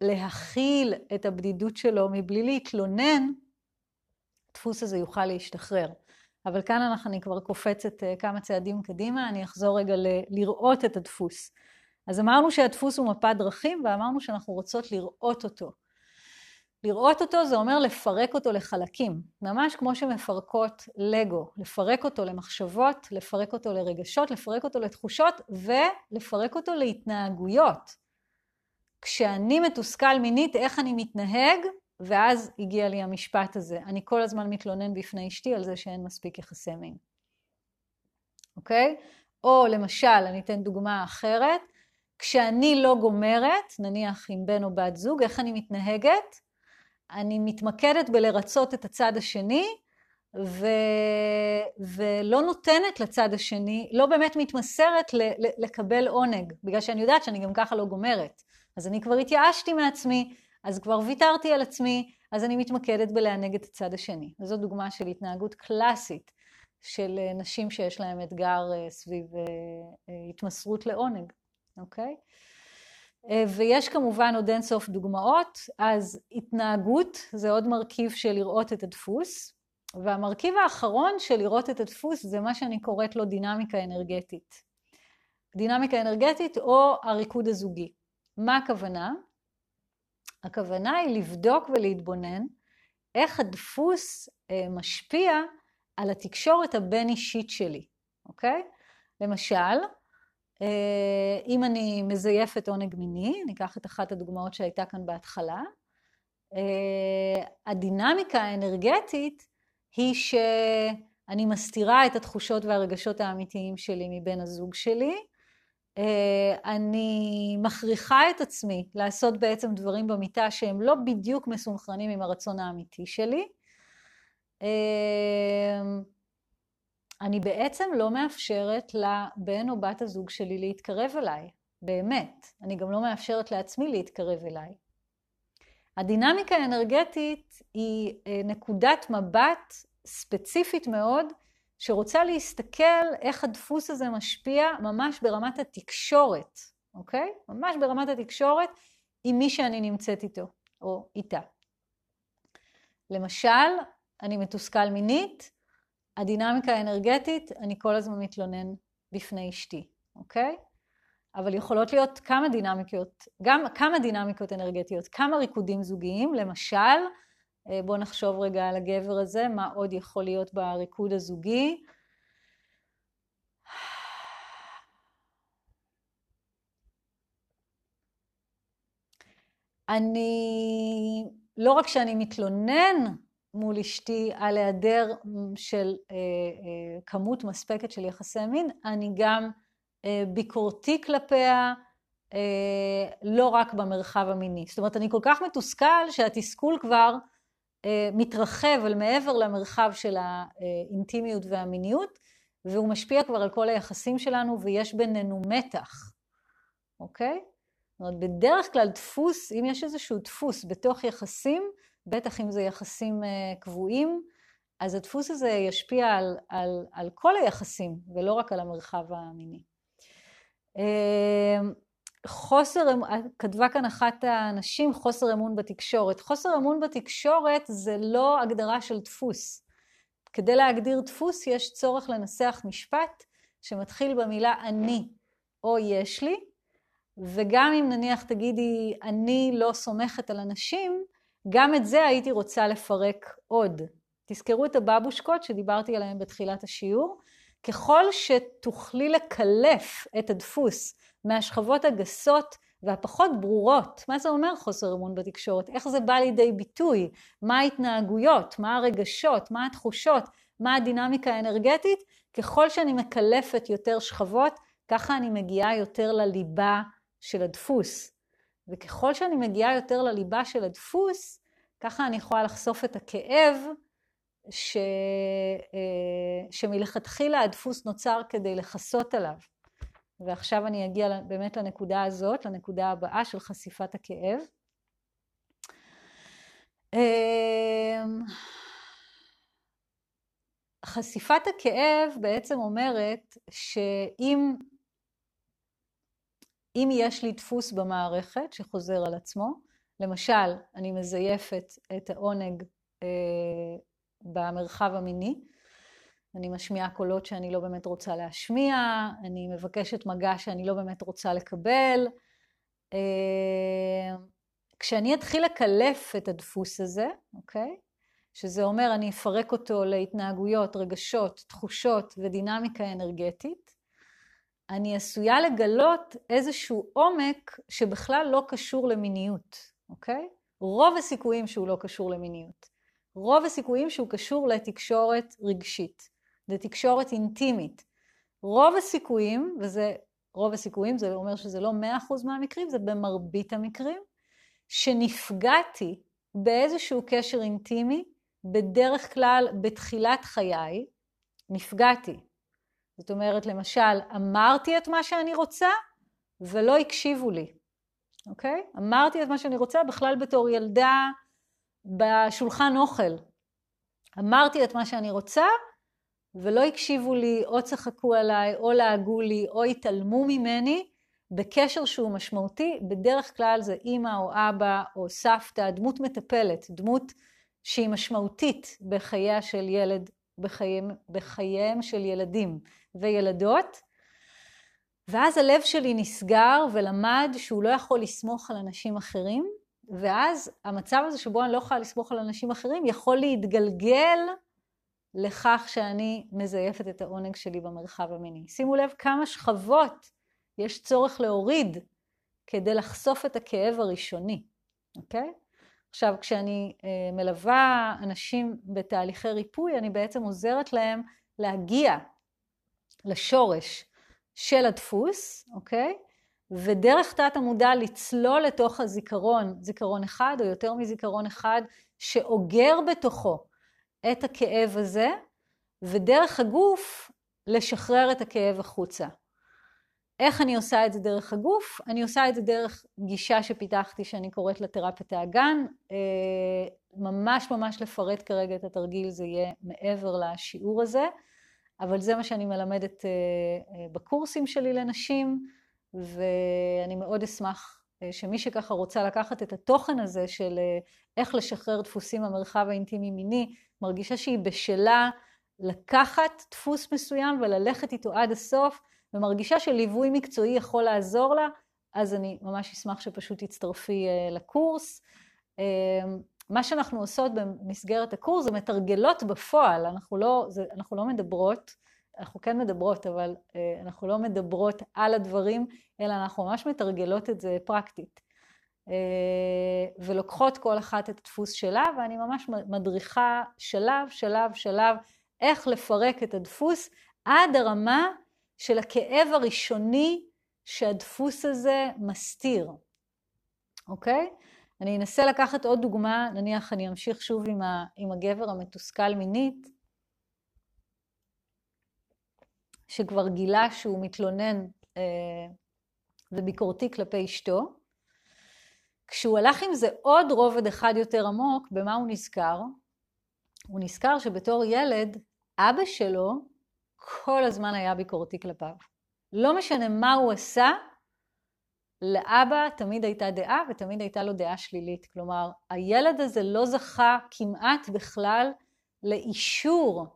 להכיל את הבדידות שלו מבלי להתלונן, הדפוס הזה יוכל להשתחרר. אבל כאן אנחנו, אני כבר קופצת אה, כמה צעדים קדימה, אני אחזור רגע ל- לראות את הדפוס. אז אמרנו שהדפוס הוא מפת דרכים, ואמרנו שאנחנו רוצות לראות אותו. לראות אותו זה אומר לפרק אותו לחלקים, ממש כמו שמפרקות לגו, לפרק אותו למחשבות, לפרק אותו לרגשות, לפרק אותו לתחושות ולפרק אותו להתנהגויות. כשאני מתוסכל מינית, איך אני מתנהג? ואז הגיע לי המשפט הזה, אני כל הזמן מתלונן בפני אשתי על זה שאין מספיק יחסי מין. אוקיי? או למשל, אני אתן דוגמה אחרת, כשאני לא גומרת, נניח עם בן או בת זוג, איך אני מתנהגת? אני מתמקדת בלרצות את הצד השני, ו... ולא נותנת לצד השני, לא באמת מתמסרת ל... לקבל עונג, בגלל שאני יודעת שאני גם ככה לא גומרת. אז אני כבר התייאשתי מעצמי, אז כבר ויתרתי על עצמי, אז אני מתמקדת בלענג את הצד השני. וזו דוגמה של התנהגות קלאסית של אה, נשים שיש להן אתגר אה, סביב אה, התמסרות לעונג, אוקיי? ויש כמובן עוד אין סוף דוגמאות, אז התנהגות זה עוד מרכיב של לראות את הדפוס, והמרכיב האחרון של לראות את הדפוס זה מה שאני קוראת לו דינמיקה אנרגטית. דינמיקה אנרגטית או הריקוד הזוגי. מה הכוונה? הכוונה היא לבדוק ולהתבונן איך הדפוס משפיע על התקשורת הבין-אישית שלי, אוקיי? למשל, אה, אם אני מזייפת עונג מיני, ניקח את אחת הדוגמאות שהייתה כאן בהתחלה, אה, הדינמיקה האנרגטית היא שאני מסתירה את התחושות והרגשות האמיתיים שלי מבן הזוג שלי, אה, אני מכריחה את עצמי לעשות בעצם דברים במיטה שהם לא בדיוק מסונכרנים עם הרצון האמיתי שלי, אני בעצם לא מאפשרת לבן או בת הזוג שלי להתקרב אליי, באמת. אני גם לא מאפשרת לעצמי להתקרב אליי. הדינמיקה האנרגטית היא אה, נקודת מבט ספציפית מאוד, שרוצה להסתכל איך הדפוס הזה משפיע ממש ברמת התקשורת, אוקיי? ממש ברמת התקשורת עם מי שאני נמצאת איתו או איתה. למשל, אני מתוסכל מינית, הדינמיקה האנרגטית, אני כל הזמן מתלונן בפני אשתי, אוקיי? אבל יכולות להיות כמה דינמיקות, גם כמה דינמיקות אנרגטיות, כמה ריקודים זוגיים, למשל, אה, בואו נחשוב רגע על הגבר הזה, מה עוד יכול להיות בריקוד הזוגי. אני, לא רק שאני מתלונן מול אשתי על היעדר של אה, אה, כמות מספקת של יחסי מין, אני גם אה, ביקורתי כלפיה, אה, לא רק במרחב המיני. זאת אומרת, אני כל כך מתוסכל שהתסכול כבר אה, מתרחב אל מעבר למרחב של האינטימיות והמיניות, והוא משפיע כבר על כל היחסים שלנו ויש בינינו מתח, אוקיי? זאת אומרת, בדרך כלל דפוס, אם יש איזשהו דפוס בתוך יחסים, בטח אם זה יחסים אה, קבועים, אז הדפוס הזה ישפיע על, על, על כל היחסים ולא רק על המרחב המיני. אה, חוסר, כתבה כאן אחת הנשים, חוסר אמון בתקשורת. חוסר אמון בתקשורת זה לא הגדרה של דפוס. כדי להגדיר דפוס יש צורך לנסח משפט שמתחיל במילה אני או יש לי, וגם אם נניח תגידי אני לא סומכת על אנשים, גם את זה הייתי רוצה לפרק עוד. תזכרו את הבבושקות שדיברתי עליהן בתחילת השיעור. ככל שתוכלי לקלף את הדפוס מהשכבות הגסות והפחות ברורות, מה זה אומר חוסר אמון בתקשורת? איך זה בא לידי ביטוי? מה ההתנהגויות? מה הרגשות? מה התחושות? מה הדינמיקה האנרגטית? ככל שאני מקלפת יותר שכבות, ככה אני מגיעה יותר לליבה של הדפוס. וככל שאני מגיעה יותר לליבה של הדפוס, ככה אני יכולה לחשוף את הכאב ש... אה, שמלכתחילה הדפוס נוצר כדי לכסות עליו. ועכשיו אני אגיע באמת לנקודה הזאת, לנקודה הבאה של חשיפת הכאב. אמ, חשיפת הכאב בעצם אומרת שאם אם יש לי דפוס במערכת שחוזר על עצמו, למשל, אני מזייפת את העונג אה, במרחב המיני, אני משמיעה קולות שאני לא באמת רוצה להשמיע, אני מבקשת מגע שאני לא באמת רוצה לקבל. אה, כשאני אתחיל לקלף את הדפוס הזה, אוקיי? שזה אומר אני אפרק אותו להתנהגויות, רגשות, תחושות ודינמיקה אנרגטית, אני עשויה לגלות איזשהו עומק שבכלל לא קשור למיניות, אוקיי? רוב הסיכויים שהוא לא קשור למיניות. רוב הסיכויים שהוא קשור לתקשורת רגשית, לתקשורת אינטימית, רוב הסיכויים, וזה רוב הסיכויים, זה אומר שזה לא 100% מהמקרים, זה במרבית המקרים, שנפגעתי באיזשהו קשר אינטימי, בדרך כלל בתחילת חיי, נפגעתי. זאת אומרת, למשל, אמרתי את מה שאני רוצה ולא הקשיבו לי, אוקיי? אמרתי את מה שאני רוצה בכלל בתור ילדה בשולחן אוכל. אמרתי את מה שאני רוצה ולא הקשיבו לי, או צחקו עליי, או לעגו לי, או התעלמו ממני, בקשר שהוא משמעותי, בדרך כלל זה אימא או אבא או סבתא, דמות מטפלת, דמות שהיא משמעותית בחייה של ילד, בחייהם, בחייהם של ילדים וילדות. ואז הלב שלי נסגר ולמד שהוא לא יכול לסמוך על אנשים אחרים, ואז המצב הזה שבו אני לא יכולה לסמוך על אנשים אחרים יכול להתגלגל לכך שאני מזייפת את העונג שלי במרחב המיני. שימו לב כמה שכבות יש צורך להוריד כדי לחשוף את הכאב הראשוני, אוקיי? עכשיו, כשאני אה, מלווה אנשים בתהליכי ריפוי, אני בעצם עוזרת להם להגיע לשורש של הדפוס, אוקיי? ודרך תת המודע לצלול לתוך הזיכרון, זיכרון אחד או יותר מזיכרון אחד, שאוגר בתוכו את הכאב הזה, ודרך הגוף לשחרר את הכאב החוצה. איך אני עושה את זה דרך הגוף? אני עושה את זה דרך גישה שפיתחתי שאני קוראת לה תרפיית האגן. אה, ממש ממש לפרט כרגע את התרגיל זה יהיה מעבר לשיעור הזה, אבל זה מה שאני מלמדת אה, אה, בקורסים שלי לנשים, ואני מאוד אשמח שמי שככה רוצה לקחת את התוכן הזה של איך לשחרר דפוסים במרחב האינטימי מיני, מרגישה שהיא בשלה לקחת דפוס מסוים וללכת איתו עד הסוף, ומרגישה שליווי מקצועי יכול לעזור לה, אז אני ממש אשמח שפשוט תצטרפי אה, לקורס. אה, מה שאנחנו עושות במסגרת הקורס זה מתרגלות בפועל, אנחנו לא, זה, אנחנו לא מדברות, אנחנו כן מדברות, אבל אה, אנחנו לא מדברות על הדברים, אלא אנחנו ממש מתרגלות את זה פרקטית. ולוקחות כל אחת את הדפוס שלה, ואני ממש מדריכה שלב, שלב, שלב, איך לפרק את הדפוס עד הרמה של הכאב הראשוני שהדפוס הזה מסתיר, אוקיי? אני אנסה לקחת עוד דוגמה, נניח אני אמשיך שוב עם, ה, עם הגבר המתוסכל מינית, שכבר גילה שהוא מתלונן אה, וביקורתי כלפי אשתו. כשהוא הלך עם זה עוד רובד אחד יותר עמוק, במה הוא נזכר? הוא נזכר שבתור ילד, אבא שלו כל הזמן היה ביקורתי כלפיו. לא משנה מה הוא עשה, לאבא תמיד הייתה דעה ותמיד הייתה לו דעה שלילית. כלומר, הילד הזה לא זכה כמעט בכלל לאישור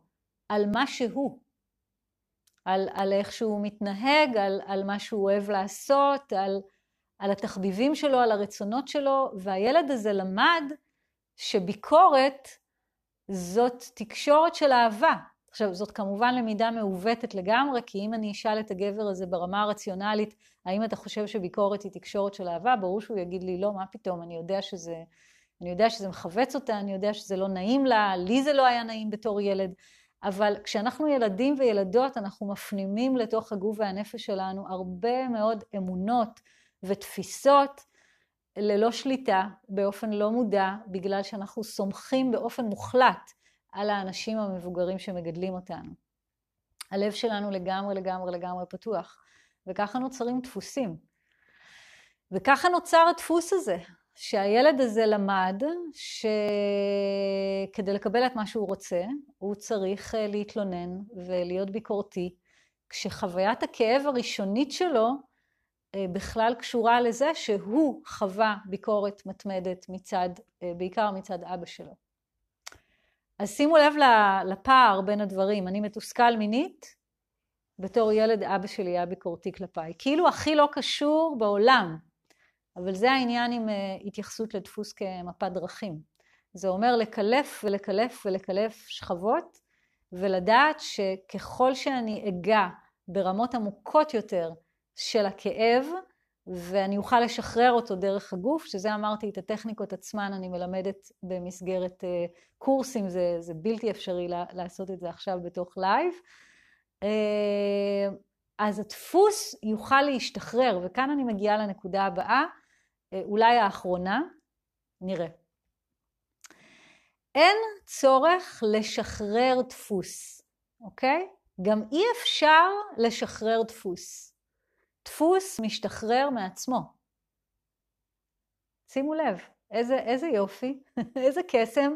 על מה שהוא, על, על איך שהוא מתנהג, על, על מה שהוא אוהב לעשות, על, על התחביבים שלו, על הרצונות שלו, והילד הזה למד שביקורת זאת תקשורת של אהבה. עכשיו, זאת כמובן למידה מעוותת לגמרי, כי אם אני אשאל את הגבר הזה ברמה הרציונלית, האם אתה חושב שביקורת היא תקשורת של אהבה, ברור שהוא יגיד לי, לא, מה פתאום, אני יודע שזה, אני יודע שזה מכווץ אותה, אני יודע שזה לא נעים לה, לי זה לא היה נעים בתור ילד, אבל כשאנחנו ילדים וילדות, אנחנו מפנימים לתוך הגוף והנפש שלנו הרבה מאוד אמונות ותפיסות ללא שליטה, באופן לא מודע, בגלל שאנחנו סומכים באופן מוחלט על האנשים המבוגרים שמגדלים אותנו. הלב שלנו לגמרי לגמרי לגמרי פתוח, וככה נוצרים דפוסים. וככה נוצר הדפוס הזה, שהילד הזה למד שכדי לקבל את מה שהוא רוצה, הוא צריך אה, להתלונן ולהיות ביקורתי, כשחוויית הכאב הראשונית שלו אה, בכלל קשורה לזה שהוא חווה ביקורת מתמדת מצד, אה, בעיקר מצד אבא שלו. אז שימו לב לפער בין הדברים, אני מתוסכל מינית, בתור ילד אבא שלי היה ביקורתי כלפיי. כאילו הכי לא קשור בעולם, אבל זה העניין עם uh, התייחסות לדפוס כמפת דרכים. זה אומר לקלף ולקלף ולקלף שכבות, ולדעת שככל שאני אגע ברמות עמוקות יותר של הכאב, ואני אוכל לשחרר אותו דרך הגוף, שזה אמרתי, את הטכניקות עצמן אני מלמדת במסגרת uh, קורסים, זה, זה בלתי אפשרי לעשות את זה עכשיו בתוך live. אה, אז הדפוס יוכל להשתחרר, וכאן אני מגיעה לנקודה הבאה, אה, אולי האחרונה, נראה. אין צורך לשחרר דפוס, אוקיי? גם אי אפשר לשחרר דפוס. דפוס משתחרר מעצמו. שימו לב, איזה, איזה יופי, איזה קסם.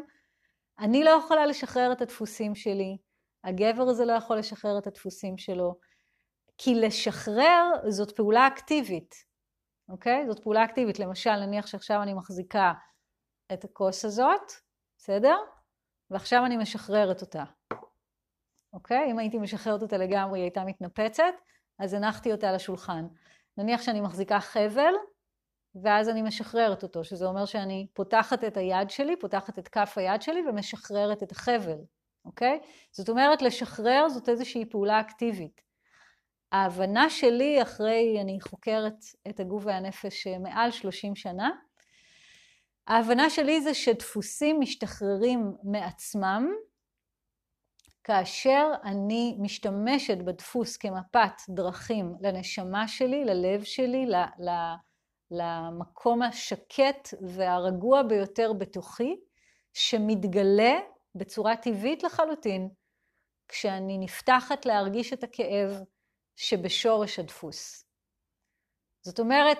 אני לא יכולה לשחרר את הדפוסים שלי, הגבר הזה לא יכול לשחרר את הדפוסים שלו, כי לשחרר זאת פעולה אקטיבית, אוקיי? זאת פעולה אקטיבית. למשל, נניח שעכשיו אני מחזיקה את הכוס הזאת, בסדר? ועכשיו אני משחררת אותה. אוקיי? אם הייתי משחררת אותה לגמרי, היא הייתה מתנפצת, אז הנחתי אותה על השולחן. נניח שאני מחזיקה חבל, ואז אני משחררת אותו, שזה אומר שאני פותחת את היד שלי, פותחת את כף היד שלי ומשחררת את החבל, אוקיי? זאת אומרת, לשחרר זאת איזושהי פעולה אקטיבית. ההבנה שלי, אחרי, אני חוקרת את הגוף והנפש מעל 30 שנה, ההבנה שלי זה שדפוסים משתחררים מעצמם, כאשר אני משתמשת בדפוס כמפת דרכים לנשמה שלי, ללב שלי, למקום השקט והרגוע ביותר בתוכי, שמתגלה בצורה טבעית לחלוטין, כשאני נפתחת להרגיש את הכאב שבשורש הדפוס. זאת אומרת,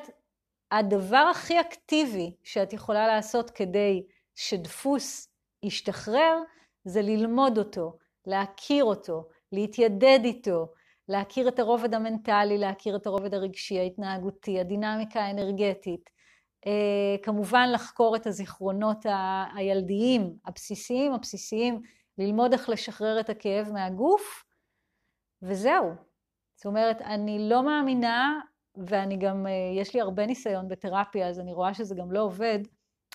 הדבר הכי אקטיבי שאת יכולה לעשות כדי שדפוס ישתחרר, זה ללמוד אותו, להכיר אותו, להתיידד איתו, להכיר את הרובד המנטלי, להכיר את הרובד הרגשי, ההתנהגותי, הדינמיקה האנרגטית. אה, כמובן לחקור את הזיכרונות הילדיים, הבסיסיים, הבסיסיים, ללמוד איך לשחרר את הכאב מהגוף, וזהו. זאת אומרת, אני לא מאמינה, ואני גם, אה, יש לי הרבה ניסיון בתרפיה, אז אני רואה שזה גם לא עובד,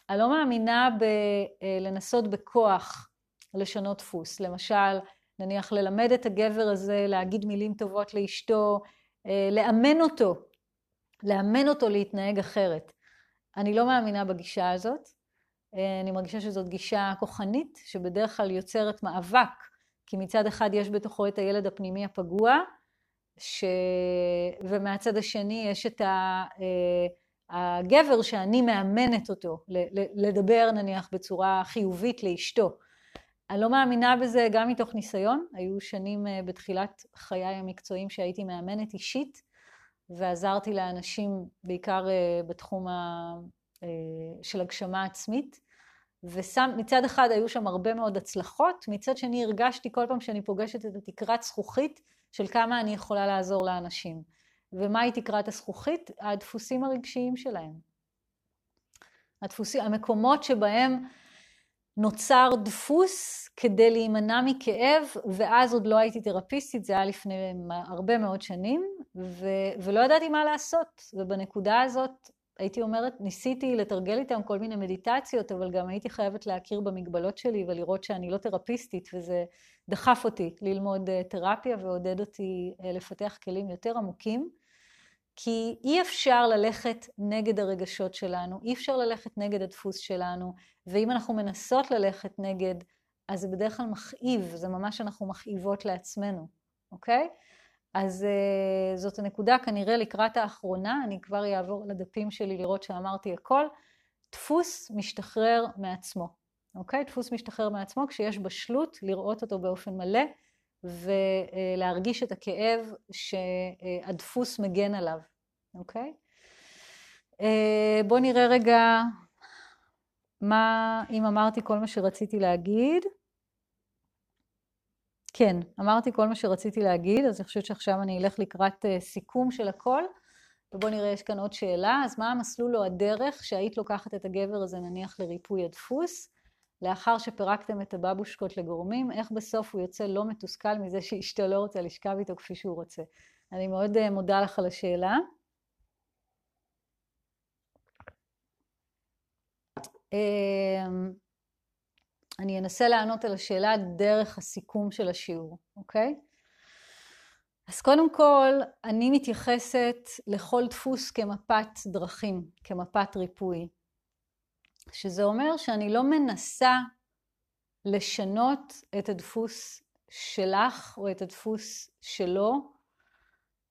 אני לא מאמינה בלנסות אה, בכוח לשנות דפוס. למשל, נניח ללמד את הגבר הזה להגיד מילים טובות לאשתו, אה, לאמן אותו, לאמן אותו להתנהג אחרת. אני לא מאמינה בגישה הזאת. אה, אני מרגישה שזאת גישה כוחנית, שבדרך כלל יוצרת מאבק, כי מצד אחד יש בתוכו את הילד הפנימי הפגוע, ש... ומהצד השני יש את ה... אה, הגבר שאני מאמנת אותו לדבר נניח בצורה חיובית לאשתו. אני לא מאמינה בזה גם מתוך ניסיון, היו שנים אה, בתחילת חיי המקצועיים שהייתי מאמנת אישית ועזרתי לאנשים בעיקר אה, בתחום ה... אה, של הגשמה עצמית ומצד אחד היו שם הרבה מאוד הצלחות, מצד שני הרגשתי כל פעם שאני פוגשת את התקרת זכוכית של כמה אני יכולה לעזור לאנשים. ומהי תקרת הזכוכית? הדפוסים הרגשיים שלהם. הדפוסים, המקומות שבהם נוצר דפוס כדי להימנע מכאב, ואז עוד לא הייתי תרפיסטית, זה היה לפני הרבה מאוד שנים, ו- ולא ידעתי מה לעשות. ובנקודה הזאת הייתי אומרת, ניסיתי לתרגל איתם כל מיני מדיטציות, אבל גם הייתי חייבת להכיר במגבלות שלי ולראות שאני לא תרפיסטית, וזה דחף אותי ללמוד אה, תרפיה ועודד אותי אה, לפתח כלים יותר עמוקים. כי אי אפשר ללכת נגד הרגשות שלנו, אי אפשר ללכת נגד הדפוס שלנו, ואם אנחנו מנסות ללכת נגד, אז זה בדרך כלל מכאיב, זה ממש אנחנו מכאיבות לעצמנו, אוקיי? אז uh, זאת הנקודה כנראה לקראת האחרונה, אני כבר אעבור לדפים שלי לראות שאמרתי הכל. דפוס משתחרר מעצמו, אוקיי? דפוס משתחרר מעצמו כשיש בשלות לראות אותו באופן מלא ולהרגיש את הכאב שהדפוס מגן עליו, אוקיי? אה, בואו נראה רגע מה, אם אמרתי כל מה שרציתי להגיד. כן, אמרתי כל מה שרציתי להגיד, אז אני חושבת שעכשיו אני אלך לקראת אה, סיכום של הכל. ובואו נראה, יש כאן עוד שאלה. אז מה המסלול או הדרך שהיית לוקחת את הגבר הזה נניח לריפוי הדפוס? לאחר שפירקתם את הבבושקות לגורמים, איך בסוף הוא יוצא לא מתוסכל מזה שאשתו לא רוצה לשכב איתו כפי שהוא רוצה. אני מאוד אה, מודה לך על השאלה. אמ, אני אנסה לענות על השאלה דרך הסיכום של השיעור, אוקיי? אז קודם כל, אני מתייחסת לכל דפוס כמפת דרכים, כמפת ריפוי. שזה אומר שאני לא מנסה לשנות את הדפוס שלך או את הדפוס שלו.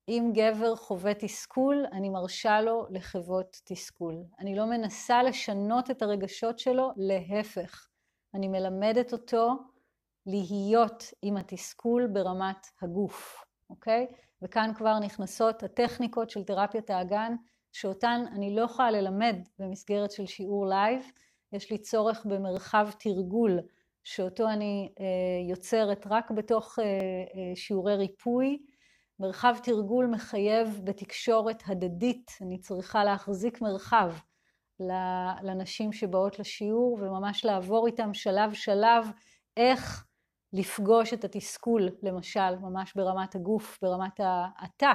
אם גבר חווה תסכול, אני מרשה לו לחוות תסכול. אני לא מנסה לשנות את הרגשות שלו, להפך. אני מלמדת אותו להיות עם התסכול ברמת הגוף, אוקיי? וכאן כבר נכנסות הטכניקות של תרפיית האגן, שאותן אני לא יכולה ללמד במסגרת של שיעור live. יש לי צורך במרחב תרגול, שאותו אני אה, יוצרת רק בתוך אה, אה, שיעורי ריפוי. מרחב תרגול מחייב בתקשורת הדדית, אני צריכה להחזיק מרחב לנשים שבאות לשיעור וממש לעבור איתם שלב שלב איך לפגוש את התסכול, למשל, ממש ברמת הגוף, ברמת התא.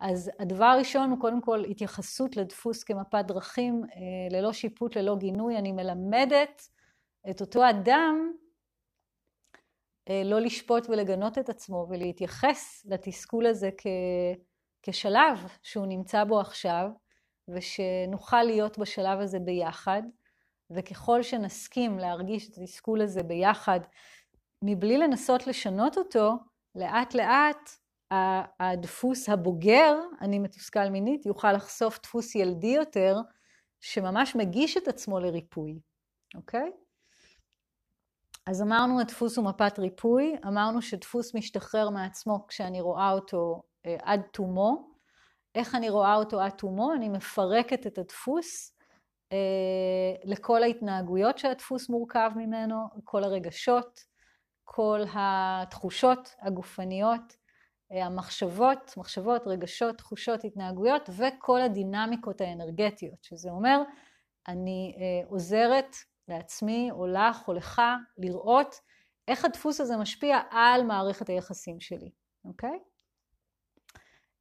אז הדבר הראשון הוא קודם כל התייחסות לדפוס כמפת דרכים, אה, ללא שיפוט, ללא גינוי. אני מלמדת את אותו אדם אה, לא לשפוט ולגנות את עצמו ולהתייחס לתסכול הזה כ... כשלב שהוא נמצא בו עכשיו, ושנוכל להיות בשלב הזה ביחד, וככל שנסכים להרגיש את התסכול הזה ביחד, מבלי לנסות לשנות אותו, לאט לאט הדפוס הבוגר, אני מתוסכל מינית, יוכל לחשוף דפוס ילדי יותר, שממש מגיש את עצמו לריפוי, אוקיי? אז אמרנו הדפוס הוא מפת ריפוי, אמרנו שדפוס משתחרר מעצמו כשאני רואה אותו אה, עד תומו. איך אני רואה אותו עד תומו? אני מפרקת את הדפוס אה, לכל ההתנהגויות שהדפוס מורכב ממנו, כל הרגשות, כל התחושות הגופניות, המחשבות, מחשבות, רגשות, תחושות, התנהגויות וכל הדינמיקות האנרגטיות, שזה אומר, אני אה, עוזרת לעצמי או לך או לך לראות איך הדפוס הזה משפיע על מערכת היחסים שלי, אוקיי?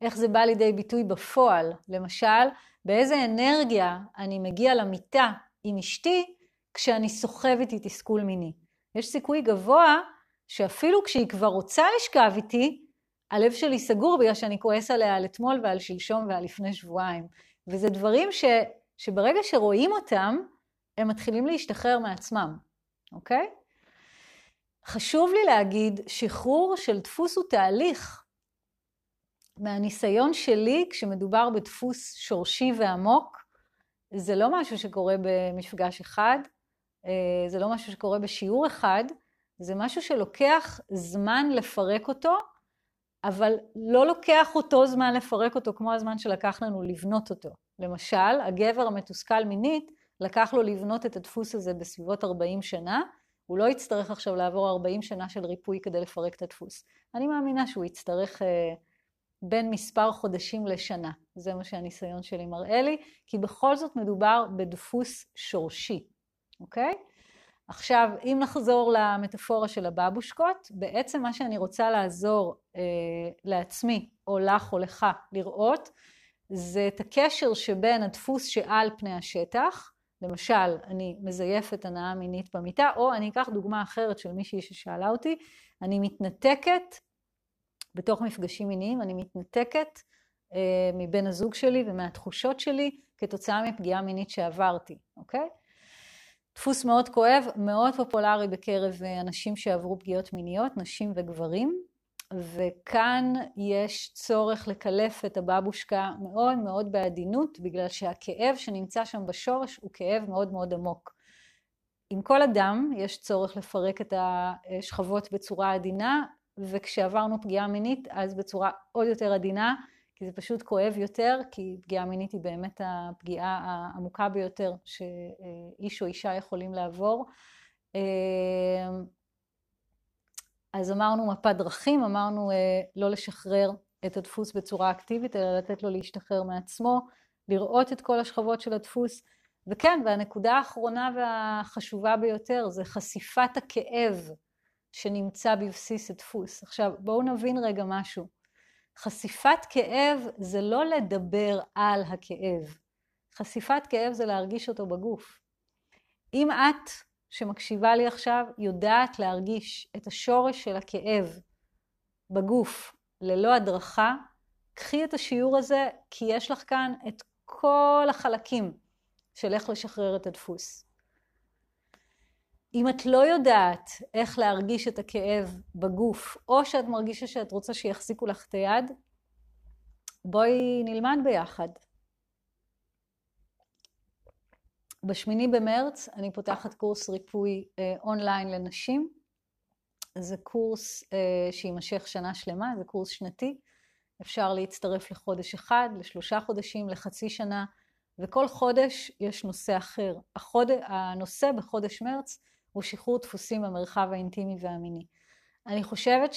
איך זה בא לידי ביטוי בפועל, למשל, באיזה אנרגיה אני מגיע למיטה עם אשתי כשאני סוחב איתי תסכול מיני. יש סיכוי גבוה שאפילו כשהיא כבר רוצה לשכב איתי, הלב שלי סגור בגלל שאני כועס עליה על אתמול ועל שלשום ועל לפני שבועיים. וזה דברים ש, שברגע שרואים אותם, הם מתחילים להשתחרר מעצמם, אוקיי? חשוב לי להגיד, שחרור של דפוס הוא תהליך. מהניסיון שלי, כשמדובר בדפוס שורשי ועמוק, זה לא משהו שקורה במפגש אחד, אה, זה לא משהו שקורה בשיעור אחד, זה משהו שלוקח זמן לפרק אותו, אבל לא לוקח אותו זמן לפרק אותו כמו הזמן שלקח לנו לבנות אותו. למשל, הגבר המתוסכל מינית, לקח לו לבנות את הדפוס הזה בסביבות 40 שנה, הוא לא יצטרך עכשיו לעבור 40 שנה של ריפוי כדי לפרק את הדפוס. אני מאמינה שהוא יצטרך אה, בין מספר חודשים לשנה. זה מה שהניסיון שלי מראה לי, כי בכל זאת מדובר בדפוס שורשי, אוקיי? עכשיו, אם נחזור למטאפורה של הבבושקות, בעצם מה שאני רוצה לעזור אה, לעצמי, או לך או לך, לראות, זה את הקשר שבין הדפוס שעל פני השטח, למשל, אני מזייפת הנאה מינית במיטה, או אני אקח דוגמה אחרת של מישהי ששאלה אותי, אני מתנתקת, בתוך מפגשים מיניים, אני מתנתקת אה, מבן הזוג שלי ומהתחושות שלי כתוצאה מפגיעה מינית שעברתי, אוקיי? דפוס מאוד כואב, מאוד פופולרי בקרב אה, אנשים שעברו פגיעות מיניות, נשים וגברים, וכאן יש צורך לקלף את הבבושקה מאוד מאוד בעדינות, בגלל שהכאב שנמצא שם בשורש הוא כאב מאוד מאוד עמוק. עם כל אדם יש צורך לפרק את השכבות בצורה עדינה, וכשעברנו פגיעה מינית אז בצורה עוד יותר עדינה, כי זה פשוט כואב יותר, כי פגיעה מינית היא באמת הפגיעה העמוקה ביותר שאיש או אישה יכולים לעבור. אז אמרנו מפת דרכים, אמרנו לא לשחרר את הדפוס בצורה אקטיבית, אלא לתת לו להשתחרר מעצמו, לראות את כל השכבות של הדפוס. וכן, והנקודה האחרונה והחשובה ביותר זה חשיפת הכאב שנמצא בבסיס הדפוס. עכשיו, בואו נבין רגע משהו. חשיפת כאב זה לא לדבר על הכאב. חשיפת כאב זה להרגיש אותו בגוף. אם את שמקשיבה לי עכשיו יודעת להרגיש את השורש של הכאב בגוף ללא הדרכה, קחי את השיעור הזה כי יש לך כאן את כל החלקים של איך לשחרר את הדפוס. אם את לא יודעת איך להרגיש את הכאב בגוף, או שאת מרגישה שאת רוצה שיחזיקו לך את היד, בואי נלמד ביחד. בשמיני במרץ אני פותחת קורס ריפוי אה, אונליין לנשים. זה קורס אה, שיימשך שנה שלמה, זה קורס שנתי. אפשר להצטרף לחודש אחד, לשלושה חודשים, לחצי שנה, וכל חודש יש נושא אחר. החוד... הנושא בחודש מרץ הוא שחרור דפוסים במרחב האינטימי והמיני. אני חושבת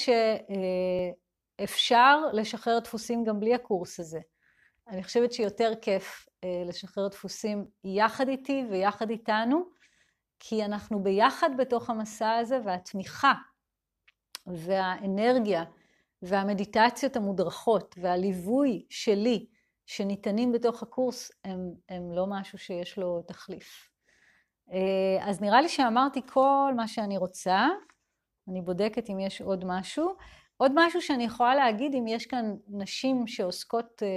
שאפשר לשחרר דפוסים גם בלי הקורס הזה. אני חושבת שיותר כיף אה, לשחרר דפוסים יחד איתי ויחד איתנו, כי אנחנו ביחד בתוך המסע הזה, והתמיכה והאנרגיה והמדיטציות המודרכות והליווי שלי שניתנים בתוך הקורס הם, הם לא משהו שיש לו תחליף. אה, אז נראה לי שאמרתי כל מה שאני רוצה, אני בודקת אם יש עוד משהו. עוד משהו שאני יכולה להגיד, אם יש כאן נשים שעוסקות אה,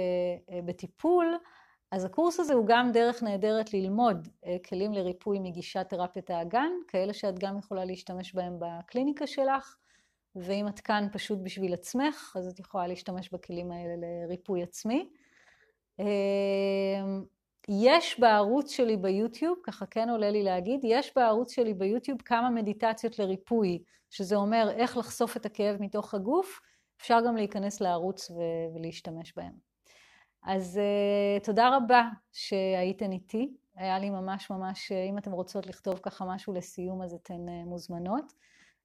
אה, בטיפול, אז הקורס הזה הוא גם דרך נהדרת ללמוד כלים לריפוי מגישת תרפיית האגן, כאלה שאת גם יכולה להשתמש בהם בקליניקה שלך, ואם את כאן פשוט בשביל עצמך, אז את יכולה להשתמש בכלים האלה לריפוי עצמי. יש בערוץ שלי ביוטיוב, ככה כן עולה לי להגיד, יש בערוץ שלי ביוטיוב כמה מדיטציות לריפוי, שזה אומר איך לחשוף את הכאב מתוך הגוף, אפשר גם להיכנס לערוץ ו- ולהשתמש בהם. אז uh, תודה רבה שהייתן איתי, היה לי ממש ממש, אם אתן רוצות לכתוב ככה משהו לסיום אז אתן uh, מוזמנות.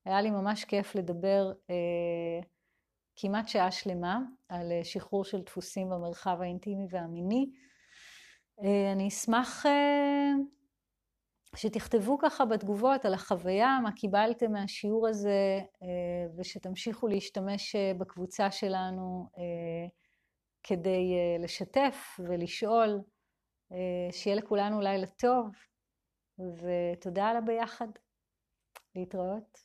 היה לי ממש כיף לדבר uh, כמעט שעה שלמה על שחרור של דפוסים במרחב האינטימי והמיני. אה, אני אשמח אה, שתכתבו ככה בתגובות על החוויה, מה קיבלתם מהשיעור הזה, אה, ושתמשיכו להשתמש בקבוצה שלנו כדי לשתף ולשאול. שיהיה לכולנו לילה טוב, ותודה על הביחד. להתראות.